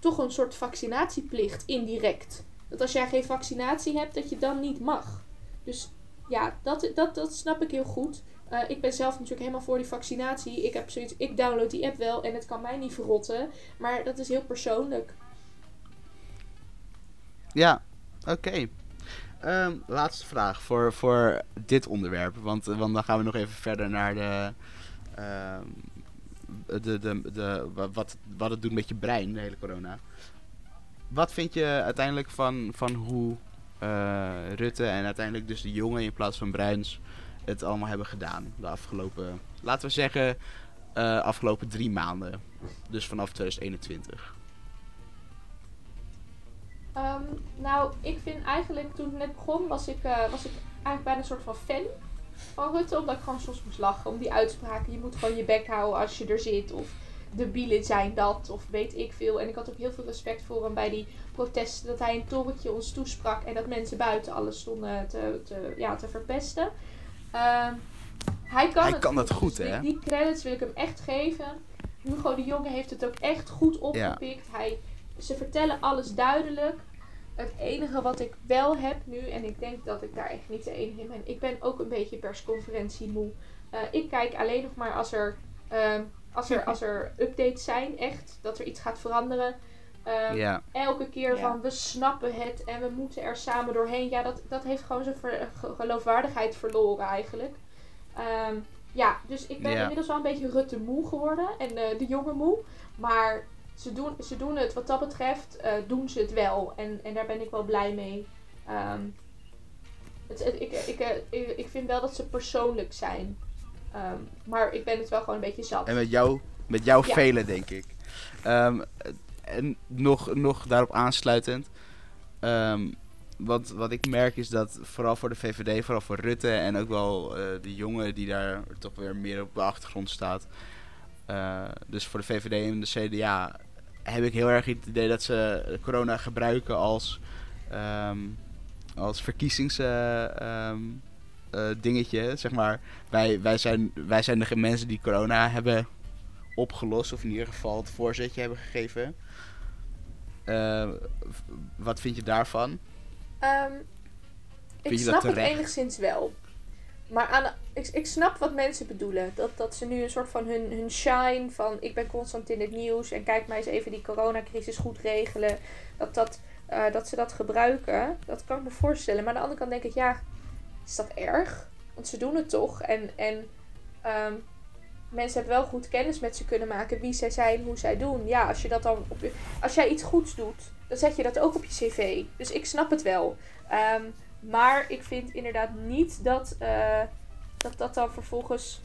toch een soort vaccinatieplicht indirect. Dat als jij geen vaccinatie hebt, dat je dan niet mag. Dus ja, dat, dat, dat snap ik heel goed. Eh, ik ben zelf natuurlijk helemaal voor die vaccinatie. Ik heb zoiets, ik download die app wel en het kan mij niet verrotten. Maar dat is heel persoonlijk. Ja, oké. Ehm, laatste vraag voor, voor dit onderwerp. Want, eh, want dan gaan we nog even verder naar de, ehm, de, de, de, wa- wat, wat het doet met je brein, de hele corona. Wat vind je uiteindelijk van, van hoe eh, Rutte en uiteindelijk dus de jongen in plaats van Bruins het allemaal hebben gedaan de afgelopen, laten we zeggen, eh, afgelopen drie maanden. Dus vanaf 2021. Ehm, nou, ik vind eigenlijk toen het net begon, was ik, eh, was ik eigenlijk bijna een soort van fan van Rutte. Omdat ik gewoon soms moest lachen om die uitspraken. Je moet gewoon je bek houden als je er zit. Of de bielen zijn dat. Of weet ik veel. En ik had ook heel veel respect voor hem bij die protesten. Dat hij een torentje ons toesprak. En dat mensen buiten alles stonden te, te, ja, te verpesten. Ehm, Hij kan, Hij het kan goed. dat goed, Dus hè? Die, die credits wil ik hem echt geven. Hugo de Jonge heeft het ook echt goed opgepikt. Hij, ze vertellen alles duidelijk. Het enige wat ik wel heb nu, en ik denk dat ik daar echt niet de enige in ben, ik ben ook een beetje persconferentie moe. Eh, ik kijk alleen nog maar als er, ehm, als, er, [laughs] als er updates zijn, echt, dat er iets gaat veranderen. Ehm, Ja. elke keer Ja. van we snappen het en we moeten er samen doorheen. Ja, dat, dat heeft gewoon zijn ver- geloofwaardigheid verloren eigenlijk. Ehm, ja, dus ik ben Ja. inmiddels wel een beetje Rutte moe geworden en eh, de jonge moe. Maar ze doen, ze doen het, wat dat betreft, eh, doen ze het wel. En, en daar ben ik wel blij mee. Ehm, het, het- ik, ik, eh, ik, ik vind wel dat ze persoonlijk zijn. Ehm, maar ik ben het wel gewoon een beetje zat. En met jou, met jou Ja. velen, denk ik. Ehm, en nog, nog daarop aansluitend. ehm, wat, wat ik merk is dat vooral voor de VVD, vooral voor Rutte en ook wel eh, de jongen die daar toch weer meer op de achtergrond staat. eh, dus voor de VVD en de CDA heb ik heel erg het idee dat ze corona gebruiken als, ehm, als verkiezings eh, ehm, eh. Zeg maar, wij, wij, zijn, wij zijn de mensen die corona hebben opgelost, of in ieder geval het voorzetje hebben gegeven. Eh, wat vind je daarvan? Ehm, ik je snap het enigszins wel. Maar aan, de- ik, ik snap wat mensen bedoelen. Dat, dat ze nu een soort van hun, hun shine van ik ben constant in het nieuws en kijk mij eens even die coronacrisis goed regelen. Dat, dat, eh, dat ze dat gebruiken, dat kan ik me voorstellen. Maar aan de andere kant denk ik, ja, is dat erg? Want ze doen het toch. En, en ehm, mensen hebben wel goed kennis met ze kunnen maken wie zij zijn, hoe zij doen. Ja, als je dat dan op je, als jij iets goeds doet, dan zet je dat ook op je cv. Dus ik snap het wel. Ehm, maar ik vind inderdaad niet dat, eh, dat dat dan vervolgens.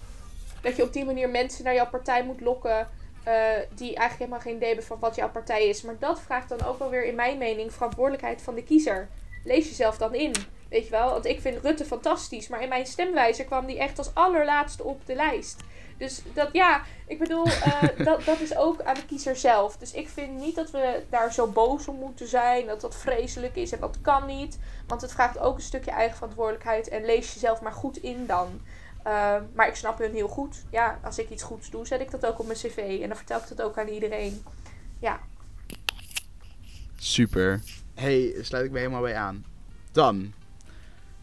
dat je op die manier mensen naar jouw partij moet lokken. eh, die eigenlijk helemaal geen idee hebben van wat jouw partij is. Maar dat vraagt dan ook wel weer, in mijn mening, verantwoordelijkheid van de kiezer. Lees jezelf dan in. Weet je wel? Want ik vind Rutte fantastisch. Maar in mijn stemwijzer kwam die echt als allerlaatste op de lijst. Dus dat ja, ik bedoel, eh, [laughs] dat, dat is ook aan de kiezer zelf. Dus ik vind niet dat we daar zo boos om moeten zijn. Dat dat vreselijk is en dat kan niet. Want het vraagt ook een stukje eigen verantwoordelijkheid. En lees jezelf maar goed in dan. Eh, maar ik snap hun heel goed. Ja, als ik iets goeds doe, zet ik dat ook op mijn cv. En dan vertel ik dat ook aan iedereen. Ja. Super. hey, sluit ik me helemaal bij aan. Dan,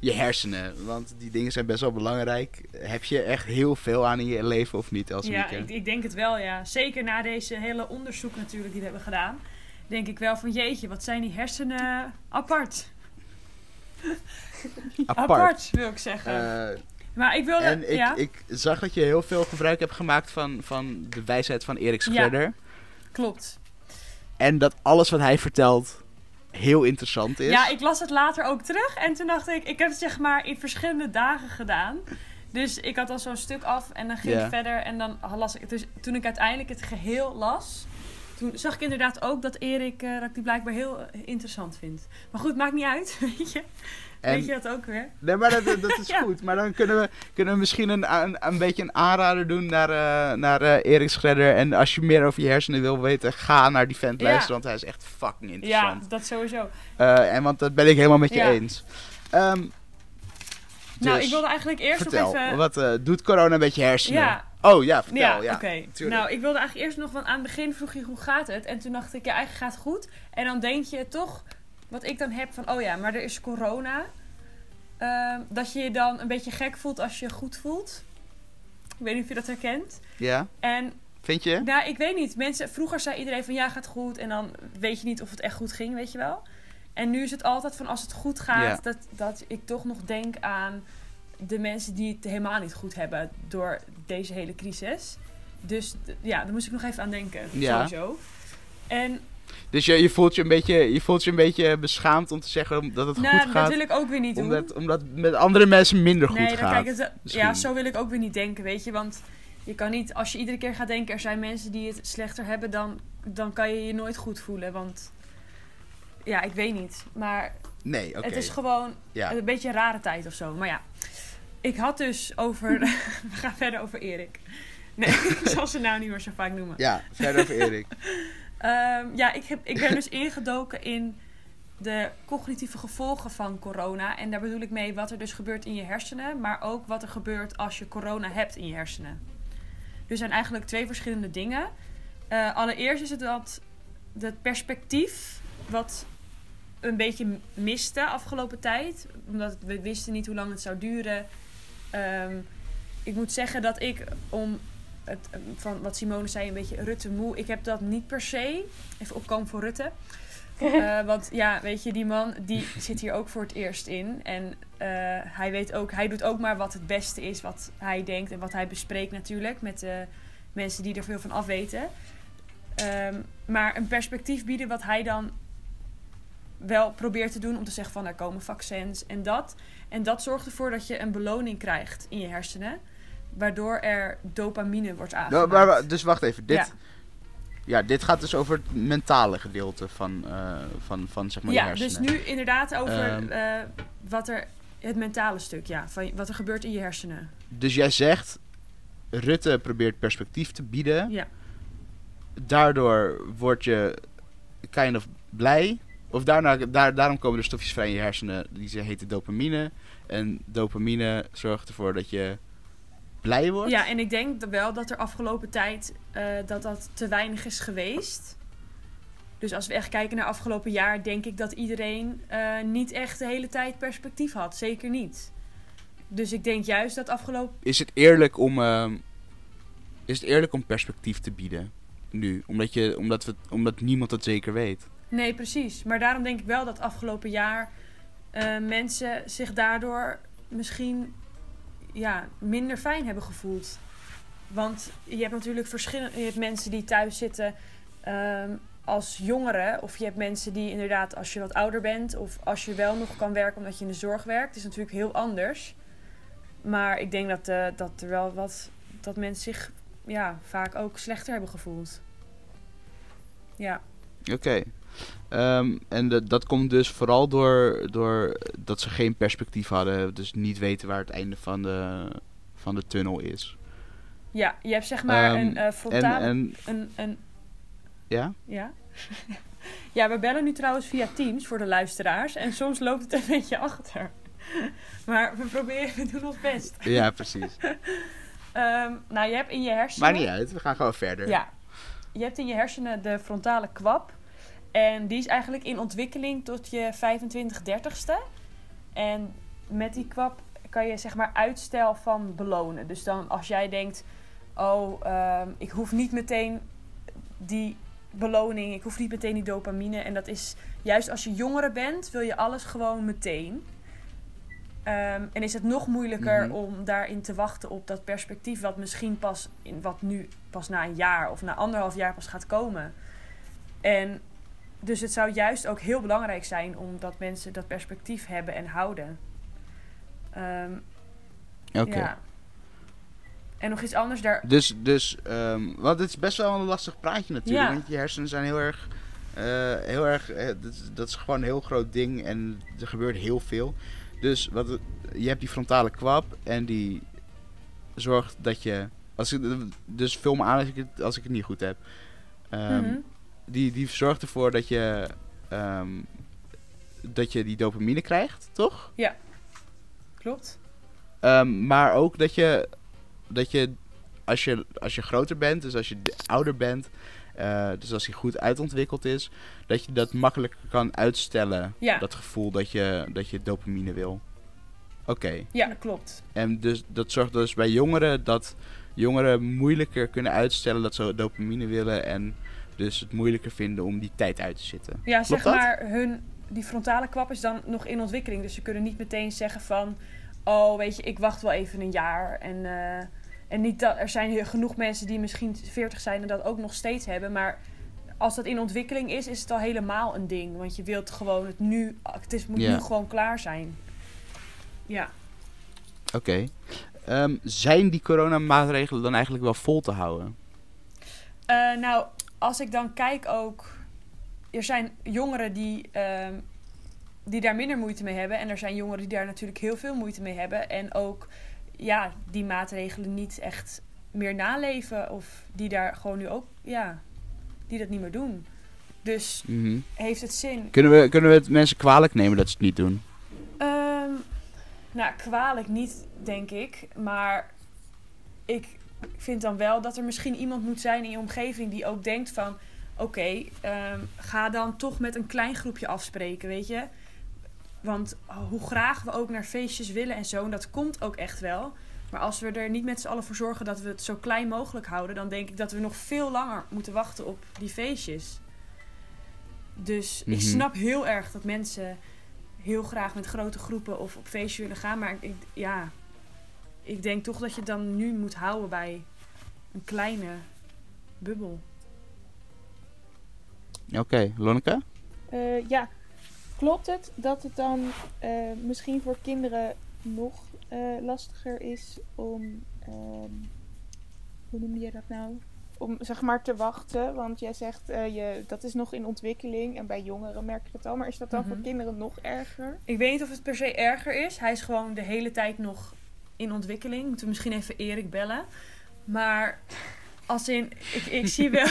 je hersenen. Want die dingen zijn best wel belangrijk. Heb je echt heel veel aan in je leven of niet, Ja, Elsemieke? ik, ik denk het wel, ja. Zeker na deze hele onderzoek natuurlijk die we hebben gedaan. Denk ik wel van jeetje, wat zijn die hersenen [laughs] apart. Apart. wil ik zeggen. Eh, maar ik wilde... en ik, ja, ik zag dat je heel veel gebruik hebt gemaakt van, van de wijsheid van Erik Schredder. klopt. En dat alles wat hij vertelt heel interessant is. Ja, ik las het later ook terug. En toen dacht ik, ik heb het zeg maar in verschillende dagen gedaan. Dus ik had al zo'n stuk af en dan ging Ja. ik verder. En dan las ik het. Dus toen ik uiteindelijk het geheel las... Toen zag ik inderdaad ook dat Erik, eh, dat ik die blijkbaar heel eh, interessant vind. Maar goed, maakt niet uit, [laughs] weet je. En- Weet je dat ook weer? Nee, maar dat, dat is [laughs] Ja. goed. Maar dan kunnen we, kunnen we misschien een, een, een beetje een aanrader doen naar, eh, naar Erik Schredder. En als je meer over je hersenen wil weten, ga naar die vent Ja. luisteren. Want hij is echt fucking Ja, interessant. dat sowieso. En want dat ben ik helemaal met je Ja. eens. Ehm, nou, dus, ik wilde eigenlijk eerst vertel, nog even... wat doet corona met je hersenen? Ja, Oh ja, vertel. ja, Ja, oké. Nou, ik wilde eigenlijk eerst nog, want aan het begin vroeg je hoe gaat het? En toen dacht ik, ja, eigenlijk gaat het goed. En dan denk je toch, wat ik dan heb van, oh ja, maar er is corona. Ehm, dat je je dan een beetje gek voelt als je je goed voelt. Ik weet niet of je dat herkent. Ja, En vind je? nou, ik weet niet. Mensen, vroeger zei iedereen van ja, gaat goed. En dan weet je niet of het echt goed ging, weet je wel. En nu is het altijd van als het goed gaat, Ja. dat, dat ik toch nog denk aan de mensen die het helemaal niet goed hebben door deze hele crisis. Dus ja, daar moest ik nog even aan denken. Ja. Sowieso. En Dus je, je, voelt je, een beetje, je voelt je een beetje beschaamd om te zeggen dat het nou, goed gaat. dat wil ik ook weer niet doen. Omdat, omdat het met andere mensen minder goed nee, gaat. kijk, ja, zo wil ik ook weer niet denken, weet je. Want je kan niet, als je iedere keer gaat denken, er zijn mensen die het slechter hebben, dan, dan kan je je nooit goed voelen. Want ja, ik weet niet. Maar Nee, het is gewoon Ja. een beetje een rare tijd of zo. Maar ja, ik had dus over. [laughs] We gaan verder over Erik. Nee, [laughs] ik zal ze nou niet meer zo vaak noemen. ja, verder over Erik. [laughs] Ehm, ja, ik, heb, ik ben dus ingedoken in de cognitieve gevolgen van corona. En daar bedoel ik mee wat er dus gebeurt in je hersenen, maar ook wat er gebeurt als je corona hebt in je hersenen. Dus er zijn eigenlijk twee verschillende dingen. Uh, allereerst is het dat het perspectief wat een beetje miste afgelopen tijd. Omdat we wisten niet hoe lang het zou duren. Um, ik moet zeggen dat ik om het, van wat Simone zei, een beetje Rutte moe. Ik heb dat niet per se. Even opkomen voor Rutte. Uh, [laughs] want ja, weet je, die man die zit hier ook voor het eerst in. En uh, hij weet ook, hij doet ook maar wat het beste is, wat hij denkt en wat hij bespreekt natuurlijk met de mensen die er veel van afweten. Um, maar een perspectief bieden wat hij dan wel probeert te doen om te zeggen van er komen vaccins en dat. En dat zorgt ervoor dat je een beloning krijgt in je hersenen. Waardoor er dopamine wordt aangemaakt. Nou, maar, dus wacht even. Dit, ja. ja. dit gaat dus over het mentale gedeelte van, uh, van, van zeg maar ja, je hersenen. dus nu inderdaad over um, uh, wat er... Het mentale stuk, ja. Van wat er gebeurt in je hersenen. Dus jij zegt... Rutte probeert perspectief te bieden. Ja. Daardoor word je kind of blij. Of daarna, daar, daarom komen er stofjes vrij in je hersenen. Die ze heten dopamine. En dopamine zorgt ervoor dat je blij wordt. Ja, en ik denk wel dat er afgelopen tijd uh, dat dat te weinig is geweest. Dus als we echt kijken naar afgelopen jaar, denk ik dat iedereen uh, niet echt de hele tijd perspectief had. Zeker niet. Dus ik denk juist dat afgelopen. Is het eerlijk om, uh, is het eerlijk om perspectief te bieden nu? Omdat, je, omdat, we, omdat niemand het zeker weet. Nee, precies. Maar daarom denk ik wel dat afgelopen jaar uh, mensen zich daardoor misschien ja, minder fijn hebben gevoeld. Want je hebt natuurlijk verschillende. Je hebt mensen die thuis zitten um, als jongeren. Of je hebt mensen die inderdaad als je wat ouder bent. Of als je wel nog kan werken omdat je in de zorg werkt. Is natuurlijk heel anders. Maar ik denk dat, uh, dat er wel wat. dat mensen zich ja, vaak ook slechter hebben gevoeld. Ja. Oké. Um, en de, dat komt dus vooral door, door dat ze geen perspectief hadden. Dus niet weten waar het einde van de, van de tunnel is. Ja, je hebt zeg maar um, een uh, frontale... En, en, een, een, ja? Ja. [laughs] ja, we bellen nu trouwens via Teams voor de luisteraars. En soms loopt het een [laughs] beetje achter. maar we proberen, we doen ons best. [laughs] ja, precies. um, nou, je hebt in je hersenen... Maakt niet uit, we gaan gewoon verder. Ja. Je hebt in je hersenen de frontale kwab. En die is eigenlijk in ontwikkeling tot je 25, 30ste. En met die kwab kan je zeg maar uitstel van belonen. Dus dan als jij denkt, oh, uh, ik hoef niet meteen die beloning, ik hoef niet meteen die dopamine. En dat is juist als je jonger bent, wil je alles gewoon meteen. Um, en is het nog moeilijker mm -hmm. om daarin te wachten op dat perspectief, wat misschien pas in wat nu pas na een jaar of na anderhalf jaar pas gaat komen. En dus het zou juist ook heel belangrijk zijn omdat mensen dat perspectief hebben en houden. Um, Oké. Okay. Ja. En nog iets anders daar. Dus, dus um, want het is best wel een lastig praatje natuurlijk. Ja. Want je hersenen zijn heel erg. Uh, heel erg uh, dat, is, dat, is gewoon een heel groot ding en er gebeurt heel veel. Dus wat, je hebt die frontale kwab en die zorgt dat je. Als ik, dus me aan als ik het, als ik het niet goed heb. Um, mm -hmm die, die zorgt ervoor dat je, um, dat je die dopamine krijgt, toch? Ja, klopt. Um, maar ook dat je, dat je als, je, als je groter bent, dus als je ouder bent, uh, dus als hij goed uitontwikkeld is, dat je dat makkelijker kan uitstellen. Ja. Dat gevoel dat je, dat je dopamine wil. Oké. Okay. Ja, dat klopt. En dus dat zorgt dus bij jongeren dat jongeren moeilijker kunnen uitstellen dat ze dopamine willen en dus het moeilijker vinden om die tijd uit te zitten. Ja, Klopt zeg dat? maar, hun, die frontale kwap is dan nog in ontwikkeling. Dus ze kunnen niet meteen zeggen van... Oh, weet je, ik wacht wel even een jaar. En, uh, en niet dat er zijn genoeg mensen die misschien 40 zijn en dat ook nog steeds hebben. Maar als dat in ontwikkeling is, is het al helemaal een ding. Want je wilt gewoon het nu... Het is, moet nu gewoon klaar zijn. Ja. Oké. Ehm, zijn die coronamaatregelen dan eigenlijk wel vol te houden? Uh, nou, als ik dan kijk ook... Er zijn jongeren die, uh, die daar minder moeite mee hebben. En er zijn jongeren die daar natuurlijk heel veel moeite mee hebben. En ook ja, die maatregelen niet echt meer naleven. Of die daar gewoon nu ook... Ja, die dat niet meer doen. Dus Mhm. heeft het zin? Kunnen, we, kunnen we het mensen kwalijk nemen dat ze het niet doen? Ehm, nou, kwalijk niet, denk ik. Maar ik vind dan wel dat er misschien iemand moet zijn in je omgeving die ook denkt van... Oké, ehm, ga dan toch met een klein groepje afspreken, weet je? Want hoe graag we ook naar feestjes willen en zo, en dat komt ook echt wel. Maar als we er niet met z'n allen voor zorgen dat we het zo klein mogelijk houden... dan denk ik dat we nog veel langer moeten wachten op die feestjes. Dus Mhm. ik snap heel erg dat mensen heel graag met grote groepen of op feestje willen gaan. Maar ik, ja, ik denk toch dat je het dan nu moet houden bij een kleine bubbel. Oké, Lonneke? Eh, ja, klopt het dat het dan eh, misschien voor kinderen nog eh, lastiger is om, ehm, hoe noem je dat nou? Om zeg maar te wachten, want jij zegt eh, je, dat is nog in ontwikkeling en bij jongeren merk je dat al, maar is dat dan voor Mhm. kinderen nog erger? Ik weet niet of het per se erger is. Hij is gewoon de hele tijd nog in ontwikkeling. Moeten we misschien even Erik bellen. Maar als in, ik, ik zie wel.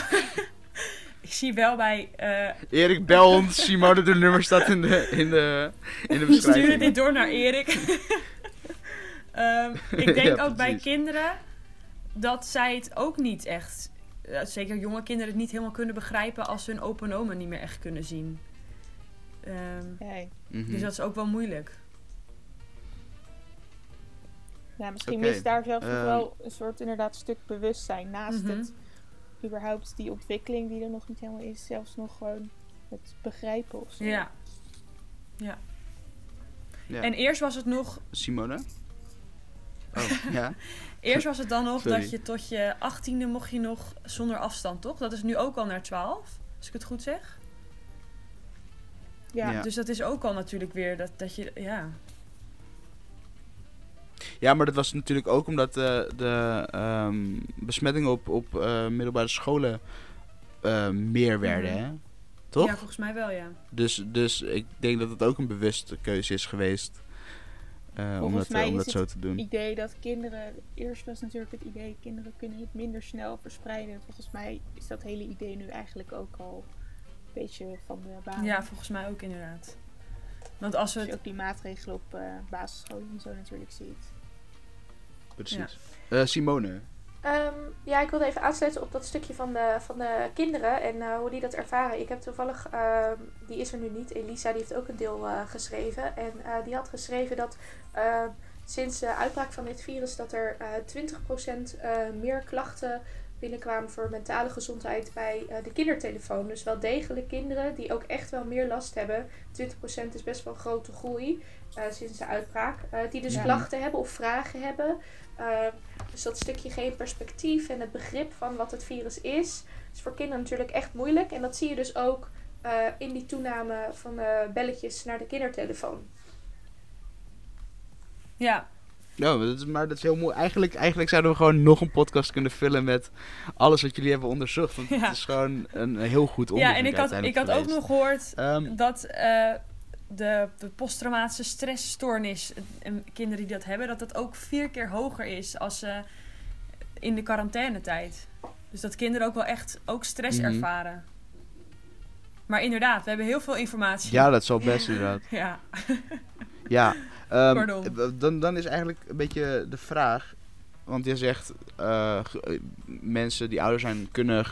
[laughs] ik zie wel bij. eh Erik bel ons. Simone, de nummer staat in de, in de, in de We sturen beschrijving. dit door naar Erik. [laughs] Ehm, ik [laughs] denk Ja, ook bij kinderen dat zij het ook niet echt, eh, zeker jonge kinderen, het niet helemaal kunnen begrijpen als ze hun open en oma niet meer echt kunnen zien. Ehm, Nee. Mhm. Dus dat is ook wel moeilijk. Ja, misschien Oké, mist daar zelfs ehm, wel een soort inderdaad stuk bewustzijn. Naast Mhm. het überhaupt die ontwikkeling die er nog niet helemaal is, zelfs nog gewoon het begrijpen of zo. Ja. ja. Ja. En eerst was het nog, Simone? Oh, [laughs] ja. eerst was het dan nog Sorry. dat je tot je achttiende mocht je nog zonder afstand, toch? Dat is nu ook al naar 12, als ik het goed zeg. Ja. Ja. Dus dat is ook al natuurlijk weer dat, dat je, ja. Ja, maar dat was natuurlijk ook omdat de, de ehm, besmettingen op, op eh, middelbare scholen eh, meer werden, Mhm. hè? Toch? Ja, volgens mij wel, ja. Dus, dus ik denk dat het ook een bewuste keuze is geweest. eh, om dat, mij om is dat zo het te doen. idee dat kinderen. Eerst was natuurlijk het idee, kinderen kunnen het minder snel verspreiden. Volgens mij is dat hele idee nu eigenlijk ook al een beetje van de baan. Ja, volgens mij ook inderdaad. Want als we Als je het... ook die maatregelen op eh basisscholen en zo natuurlijk ziet. Precies. Eh, Simone. Ehm, ja, ik wilde even aansluiten op dat stukje van de, van de kinderen en eh, hoe die dat ervaren. Ik heb toevallig, ehm, die is er nu niet, Elisa, die heeft ook een deel eh, geschreven. En eh, die had geschreven dat eh, sinds de uitbraak van dit virus dat er eh 20% eh, meer klachten binnenkwamen voor mentale gezondheid bij eh, de kindertelefoon. Dus wel degelijk kinderen die ook echt wel meer last hebben. 20% is best wel een grote groei eh, sinds de uitbraak. Eh, die dus Ja. klachten hebben of vragen hebben. Dus dat stukje geen perspectief en het begrip van wat het virus is, is voor kinderen natuurlijk echt moeilijk. En dat zie je dus ook in die toename van belletjes naar de kindertelefoon. Ja, Nou, dat is, maar dat is heel mooi. Eigenlijk, eigenlijk zouden we gewoon nog een podcast kunnen vullen met alles wat jullie hebben onderzocht. Want Ja. het is gewoon een heel goed onderzoek ja en ik had, ik had ook nog gehoord Ehm, dat eh, de, de posttraumatische stressstoornis, eh, kinderen die dat hebben, dat dat ook vier keer hoger is als ze in de quarantainetijd. Dus dat kinderen ook wel echt ook stress Mhm. ervaren. Maar inderdaad, we hebben heel veel informatie. ja, dat zal best inderdaad. [laughs] Ja. Ja, ehm, Pardon. eh, dan, dan is eigenlijk een beetje de vraag. Want je zegt, eh, mensen die ouder zijn kunnen,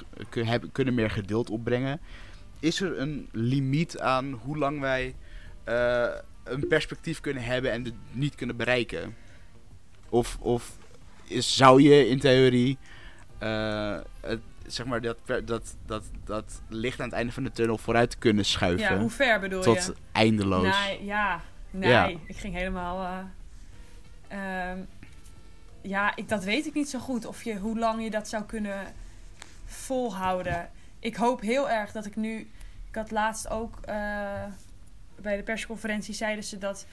kunnen meer geduld opbrengen. Is er een limiet aan hoe lang wij een perspectief kunnen hebben en het niet kunnen bereiken? Of, of is, zou je in theorie het, zeg maar dat, dat, dat, dat licht aan het einde van de tunnel vooruit kunnen schuiven? ja, hoe ver bedoel tot je? eindeloos. Nee, ja, nee, Ja. ik ging helemaal. eh, ehm, ja, ik, dat weet ik niet zo goed. Of je, hoe lang je dat zou kunnen volhouden. Ik hoop heel erg dat ik nu. Ik had laatst ook eh, bij de persconferentie zeiden ze dat.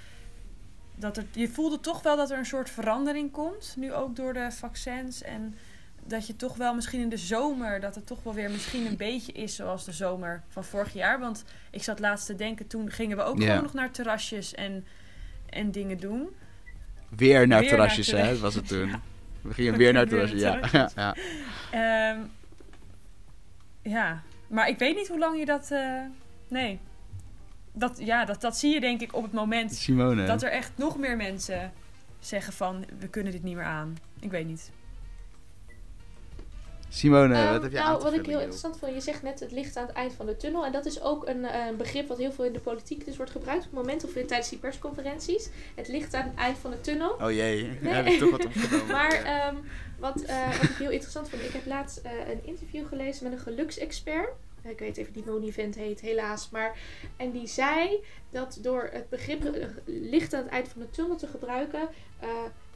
Dat er, je voelde toch wel dat er een soort verandering komt. Nu ook door de vaccins. En dat je toch wel misschien in de zomer. Dat het toch wel weer misschien een beetje is zoals de zomer van vorig jaar. Want ik zat laatst te denken, toen gingen we ook Ja. gewoon nog naar terrasjes en, en dingen doen. Weer naar Weer terrasjes, naar hè, was het toen. [laughs] Ja. We gingen weer naar [laughs] terrasjes, ja. terrasjes. ja. Ehm, ja, Maar ik weet niet hoe lang je dat... eh, nee. Dat, ja, dat, dat zie je denk ik op het moment Simone. dat er echt nog meer mensen zeggen van... We kunnen dit niet meer aan. Ik weet niet. Simone, Ehm, wat heb je nou, aan te wat ik heel interessant vond, je zegt net het licht aan het eind van de tunnel. En dat is ook een eh, een begrip wat heel veel in de politiek dus wordt gebruikt. Op het moment of tijdens die persconferenties. Het licht aan het eind van de tunnel. Oh jee, Nee. heb ik toch wat opgenomen. [laughs] Maar ehm, wat, eh, wat ik heel interessant vond, ik heb laatst eh, een interview gelezen met een geluksexpert. Ik weet even die Moni-vent heet, helaas. Maar, en die zei dat door het begrip licht aan het eind van de tunnel te gebruiken,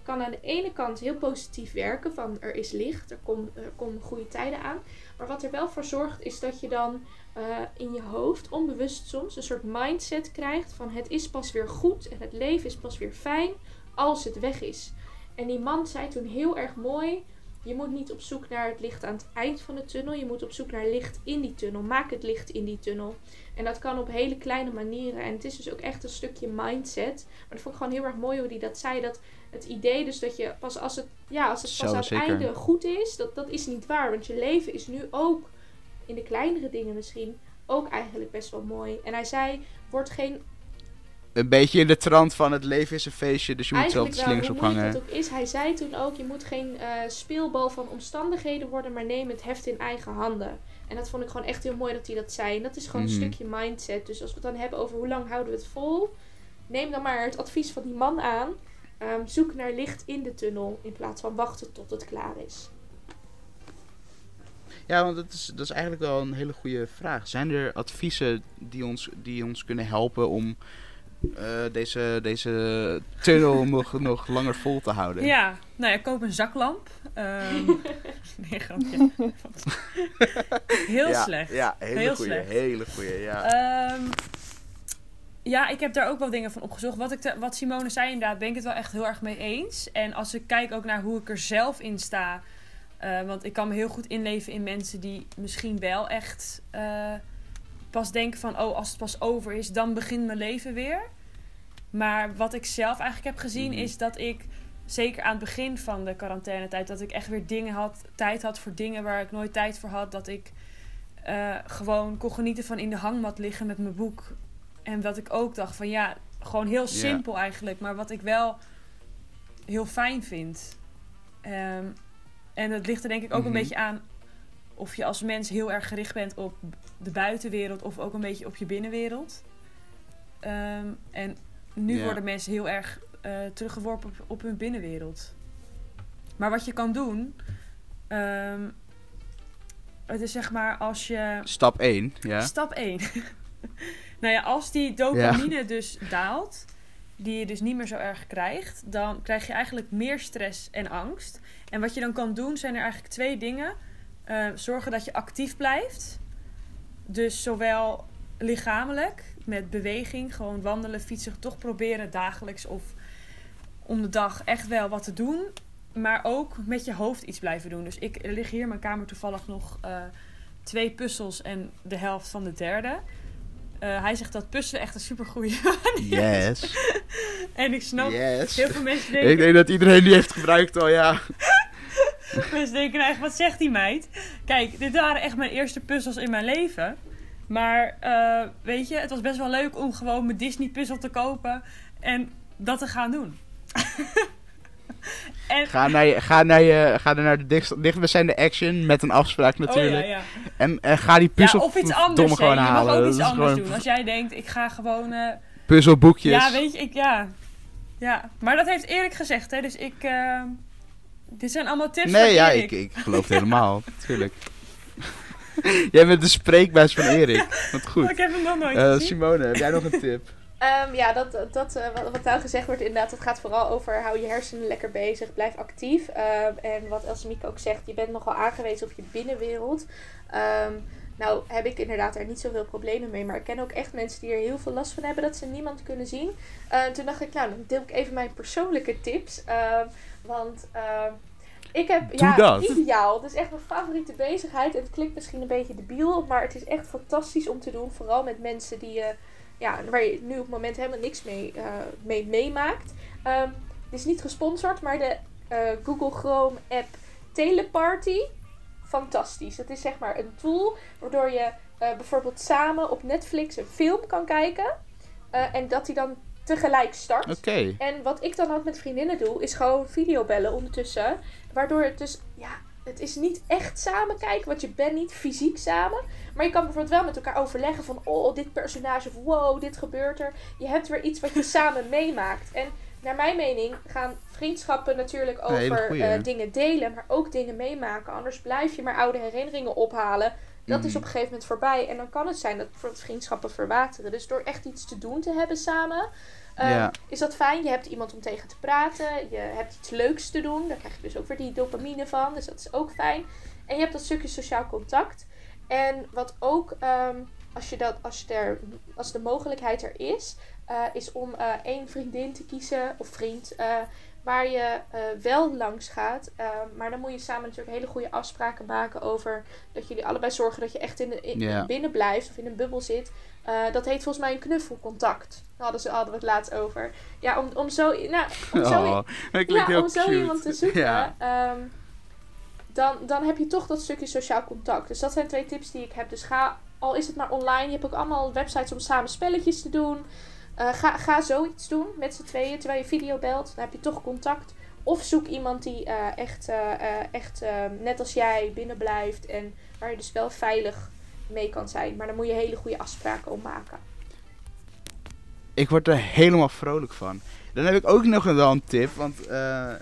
kan aan de ene kant heel positief werken. Van er is licht, er komen er komen goede tijden aan. Maar wat er wel voor zorgt, is dat je dan eh, in je hoofd, onbewust soms, een soort mindset krijgt van het is pas weer goed en het leven is pas weer fijn als het weg is. En die man zei toen heel erg mooi: je moet niet op zoek naar het licht aan het eind van de tunnel, je moet op zoek naar licht in die tunnel. Maak het licht in die tunnel. En dat kan op hele kleine manieren. En het is dus ook echt een stukje mindset. Maar dat vond ik gewoon heel erg mooi hoe hij dat zei. Dat het idee dus dat je pas als het, ja, als het Zo, pas aan zeker. het einde goed is, dat, dat is niet waar. Want je leven is nu ook, in de kleinere dingen misschien, ook eigenlijk best wel mooi. En hij zei, word geen Een beetje in de trant van het leven is een feestje, dus je moet zelf de slingers ophangen. dat ook is. Hij zei toen ook, je moet geen eh, speelbal van omstandigheden worden, maar neem het heft in eigen handen. En dat vond ik gewoon echt heel mooi dat hij dat zei. En dat is gewoon Mhm. een stukje mindset. Dus als we het dan hebben over hoe lang houden we het vol, neem dan maar het advies van die man aan. Ehm, zoek naar licht in de tunnel in plaats van wachten tot het klaar is. Ja, want dat is, dat is eigenlijk wel een hele goede vraag. Zijn er adviezen die ons, die ons kunnen helpen om eh, deze, deze tunnel [laughs] nog, nog langer vol te houden? Ja, nou ja, koop een zaklamp. Ehm [laughs] nee, grapje. Heel Ja, slecht. Ja, hele Heel goeie, slecht. hele goeie, ja. Ehm, ja, ik heb daar ook wel dingen van opgezocht. Wat, ik te- wat Simone zei inderdaad, ben ik het wel echt heel erg mee eens. En als ik kijk ook naar hoe ik er zelf in sta... eh, want ik kan me heel goed inleven in mensen die misschien wel echt eh, pas denken van... oh, als het pas over is, dan begint mijn leven weer. Maar wat ik zelf eigenlijk heb gezien Mhm. is dat ik... Zeker aan het begin van de quarantainetijd, dat ik echt weer dingen had, tijd had voor dingen waar ik nooit tijd voor had. Dat ik eh, gewoon kon genieten van in de hangmat liggen met mijn boek. En dat ik ook dacht van ja, gewoon heel simpel eigenlijk, maar wat ik wel heel fijn vind. Ehm, en dat ligt er denk ik ook Mhm. een beetje aan of je als mens heel erg gericht bent op de buitenwereld of ook een beetje op je binnenwereld. Ehm, en nu worden mensen heel erg eh, teruggeworpen op, op hun binnenwereld. Maar wat je kan doen, ehm, het is zeg maar als je Stap 1, ja. Stap 1. [laughs] nou ja, als die dopamine dus daalt, die je dus niet meer zo erg krijgt, dan krijg je eigenlijk meer stress en angst. En wat je dan kan doen, zijn er eigenlijk twee dingen. Eh, zorgen dat je actief blijft. Dus zowel lichamelijk, met beweging, gewoon wandelen, fietsen, toch proberen dagelijks of om de dag echt wel wat te doen. Maar ook met je hoofd iets blijven doen. Dus ik liggen hier in mijn kamer toevallig nog eh, twee puzzels en de helft van de derde. Eh, hij zegt dat puzzelen echt een supergoeie [laughs] Yes. [laughs] En ik snap, Yes. heel veel mensen Ik denken, denk dat iedereen die heeft gebruikt al, ja. [laughs] [laughs] mensen denken nou echt, wat zegt die meid? Kijk, dit waren echt mijn eerste puzzels in mijn leven. Maar eh, weet je, het was best wel leuk om gewoon mijn Disney puzzel te kopen en dat te gaan doen. [laughs] en, Ga, naar je, ga, naar je, ga er naar de dichtstbijzijnde action met een afspraak natuurlijk. Oh, ja, ja. En, en ga die puzzel ja, of iets anders. gewoon Je mag halen. ook Dat iets anders gewoon doen. Als jij denkt, ik ga gewoon... eh, Puzzelboekjes. ja, weet je, ik, ja. Ja, maar dat heeft Erik gezegd, hè. Dus ik... eh, dit zijn allemaal tips nee, van ja, Erik. ik, ik geloof het helemaal. [laughs] Tuurlijk. [laughs] Jij bent de spreekbuis van Erik. Wat goed. ik heb hem nog nooit Eh, gezien. Simone, heb jij nog een tip? [laughs] Ehm, ja, dat, dat, eh, wat, wat nou gezegd wordt inderdaad, het gaat vooral over hou je hersenen lekker bezig, blijf actief. Ehm, en wat Elsemieke ook zegt, je bent nogal aangewezen op je binnenwereld. Ehm, nou heb ik inderdaad daar niet zoveel problemen mee, maar ik ken ook echt mensen die er heel veel last van hebben dat ze niemand kunnen zien. Eh, toen dacht ik, nou dan deel ik even mijn persoonlijke tips. Want ehm, ik heb Doe ja, dat. ideaal. Het is echt mijn favoriete bezigheid. Het klinkt misschien een beetje debiel, maar het is echt fantastisch om te doen. Vooral met mensen die je ja, waar je nu op het moment helemaal niks mee, eh, mee meemaakt. Ehm, het is niet gesponsord, maar de eh, Google Chrome app Teleparty fantastisch. Het is zeg maar een tool waardoor je eh, bijvoorbeeld samen op Netflix een film kan kijken. eh, en dat die dan tegelijk start. En wat ik dan ook met vriendinnen doe, is gewoon videobellen ondertussen. Waardoor het dus, ja, het is niet echt samen kijken, want je bent niet fysiek samen. Maar je kan bijvoorbeeld wel met elkaar overleggen van, oh, dit personage, of wow, dit gebeurt er. Je hebt weer iets wat je [laughs] samen meemaakt. En naar mijn mening gaan vriendschappen natuurlijk over goeie, eh, dingen delen, maar ook dingen meemaken. Anders blijf je maar oude herinneringen ophalen. Dat is Mhm. op een gegeven moment voorbij. En dan kan het zijn dat bijvoorbeeld vriendschappen verwateren. Dus door echt iets te doen te hebben samen, Ehm. Is dat fijn? Je hebt iemand om tegen te praten. Je hebt iets leuks te doen. Daar krijg je dus ook weer die dopamine van. Dus dat is ook fijn. En je hebt dat stukje sociaal contact. En wat ook, ehm, als, je dat, als, je er, als de mogelijkheid er is, eh, is om eh, één vriendin te kiezen of vriend. Waar je eh, wel langs gaat. Eh, maar dan moet je samen natuurlijk hele goede afspraken maken over dat jullie allebei zorgen dat je echt in de, in, binnen blijft of in een bubbel zit. Eh, dat heet volgens mij een knuffelcontact. Daar hadden, ze, hadden we het laatst over. Ja, om, om zo, nou, om zo, Oh, ja, heel om zo iemand te zoeken, ehm, dan, dan heb je toch dat stukje sociaal contact. Dus dat zijn twee tips die ik heb. Dus ga, al is het maar online, je hebt ook allemaal websites om samen spelletjes te doen. Eh, ga, ga zoiets doen met z'n tweeën terwijl je video belt. Dan heb je toch contact. Of zoek iemand die eh, echt, eh, echt net als jij binnen blijft en waar je dus wel veilig mee kan zijn. Maar dan moet je hele goede afspraken om maken. Ik word er helemaal vrolijk van. Dan heb ik ook nog een, wel een tip. Want aan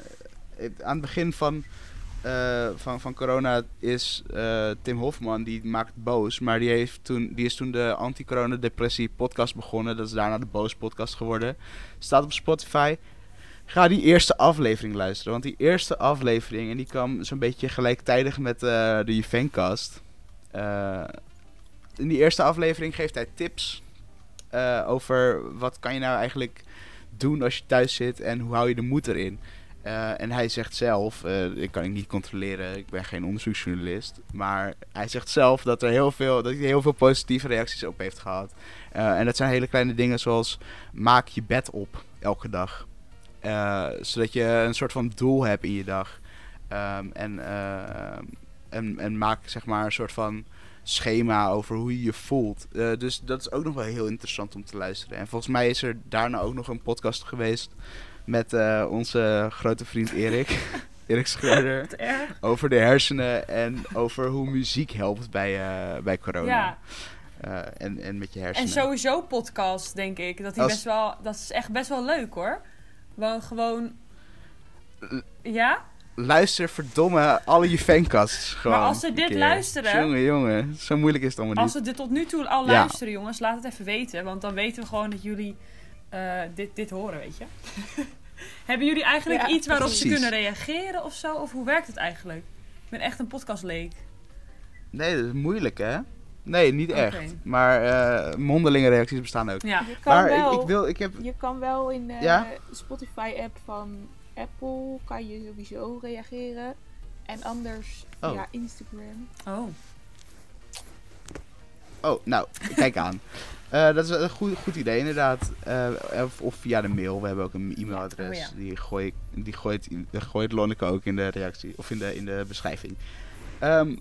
het begin van, eh, van, van corona is eh, Tim Hofman, die maakt Boos. Maar die, heeft toen, die is toen de anti-corona depressie podcast begonnen. Dat is daarna de Boos podcast geworden. Staat op Spotify. Ga die eerste aflevering luisteren. Want die eerste aflevering, en die kwam zo'n beetje gelijktijdig met eh, de Juvencast. In die eerste aflevering geeft hij tips over wat kan je nou eigenlijk doen als je thuis zit en hoe hou je de moed erin. Eh, en hij zegt zelf, eh ik kan ik niet controleren, ik ben geen onderzoeksjournalist, maar hij zegt zelf dat, er heel veel, dat hij heel veel positieve reacties op heeft gehad. Eh, en dat zijn hele kleine dingen zoals maak je bed op elke dag. Zodat je een soort van doel hebt in je dag. Ehm, en, en, en maak zeg maar een soort van schema over hoe je je voelt. Dus dat is ook nog wel heel interessant om te luisteren. En volgens mij is er daarna ook nog een podcast geweest met eh, onze grote vriend Erik. [laughs] Erik Schreuder. Over de hersenen en over hoe muziek helpt bij, eh, bij corona. Ja, Eh, en, en met je en hersenen. sowieso podcast, denk ik. Dat, die Als- best wel, dat is echt best wel leuk, hoor. Gewoon, gewoon... Ja? Luister verdomme alle je fancasts gewoon. Maar als ze dit luisteren- Jongen, jongen. Zo moeilijk is het allemaal Als niet. we dit tot nu toe al Ja. luisteren, jongens, laat het even weten. Want dan weten we gewoon dat jullie dit, dit horen, weet je. [laughs] Hebben jullie eigenlijk Ja, iets waarop ze kunnen reageren of zo? Of hoe werkt het eigenlijk? Ik ben echt een podcastleek. Nee, dat is moeilijk hè? Nee, niet echt. Maar eh, mondelinge reacties bestaan ook. Ja. Je kan, Maar wel, ik, ik wil, ik heb... je kan wel in de Ja? Spotify-app van Apple kan je sowieso reageren. En anders Oh. via Instagram. Oh. Oh, nou, kijk aan. [laughs] Eh, dat is een goed, goed idee, inderdaad. Eh, of, of via de mail. We hebben ook een e-mailadres. Oh ja. Die, gooi ik, die gooit, gooit Lonneke ook in de reactie. Of in de, in de beschrijving. Ehm,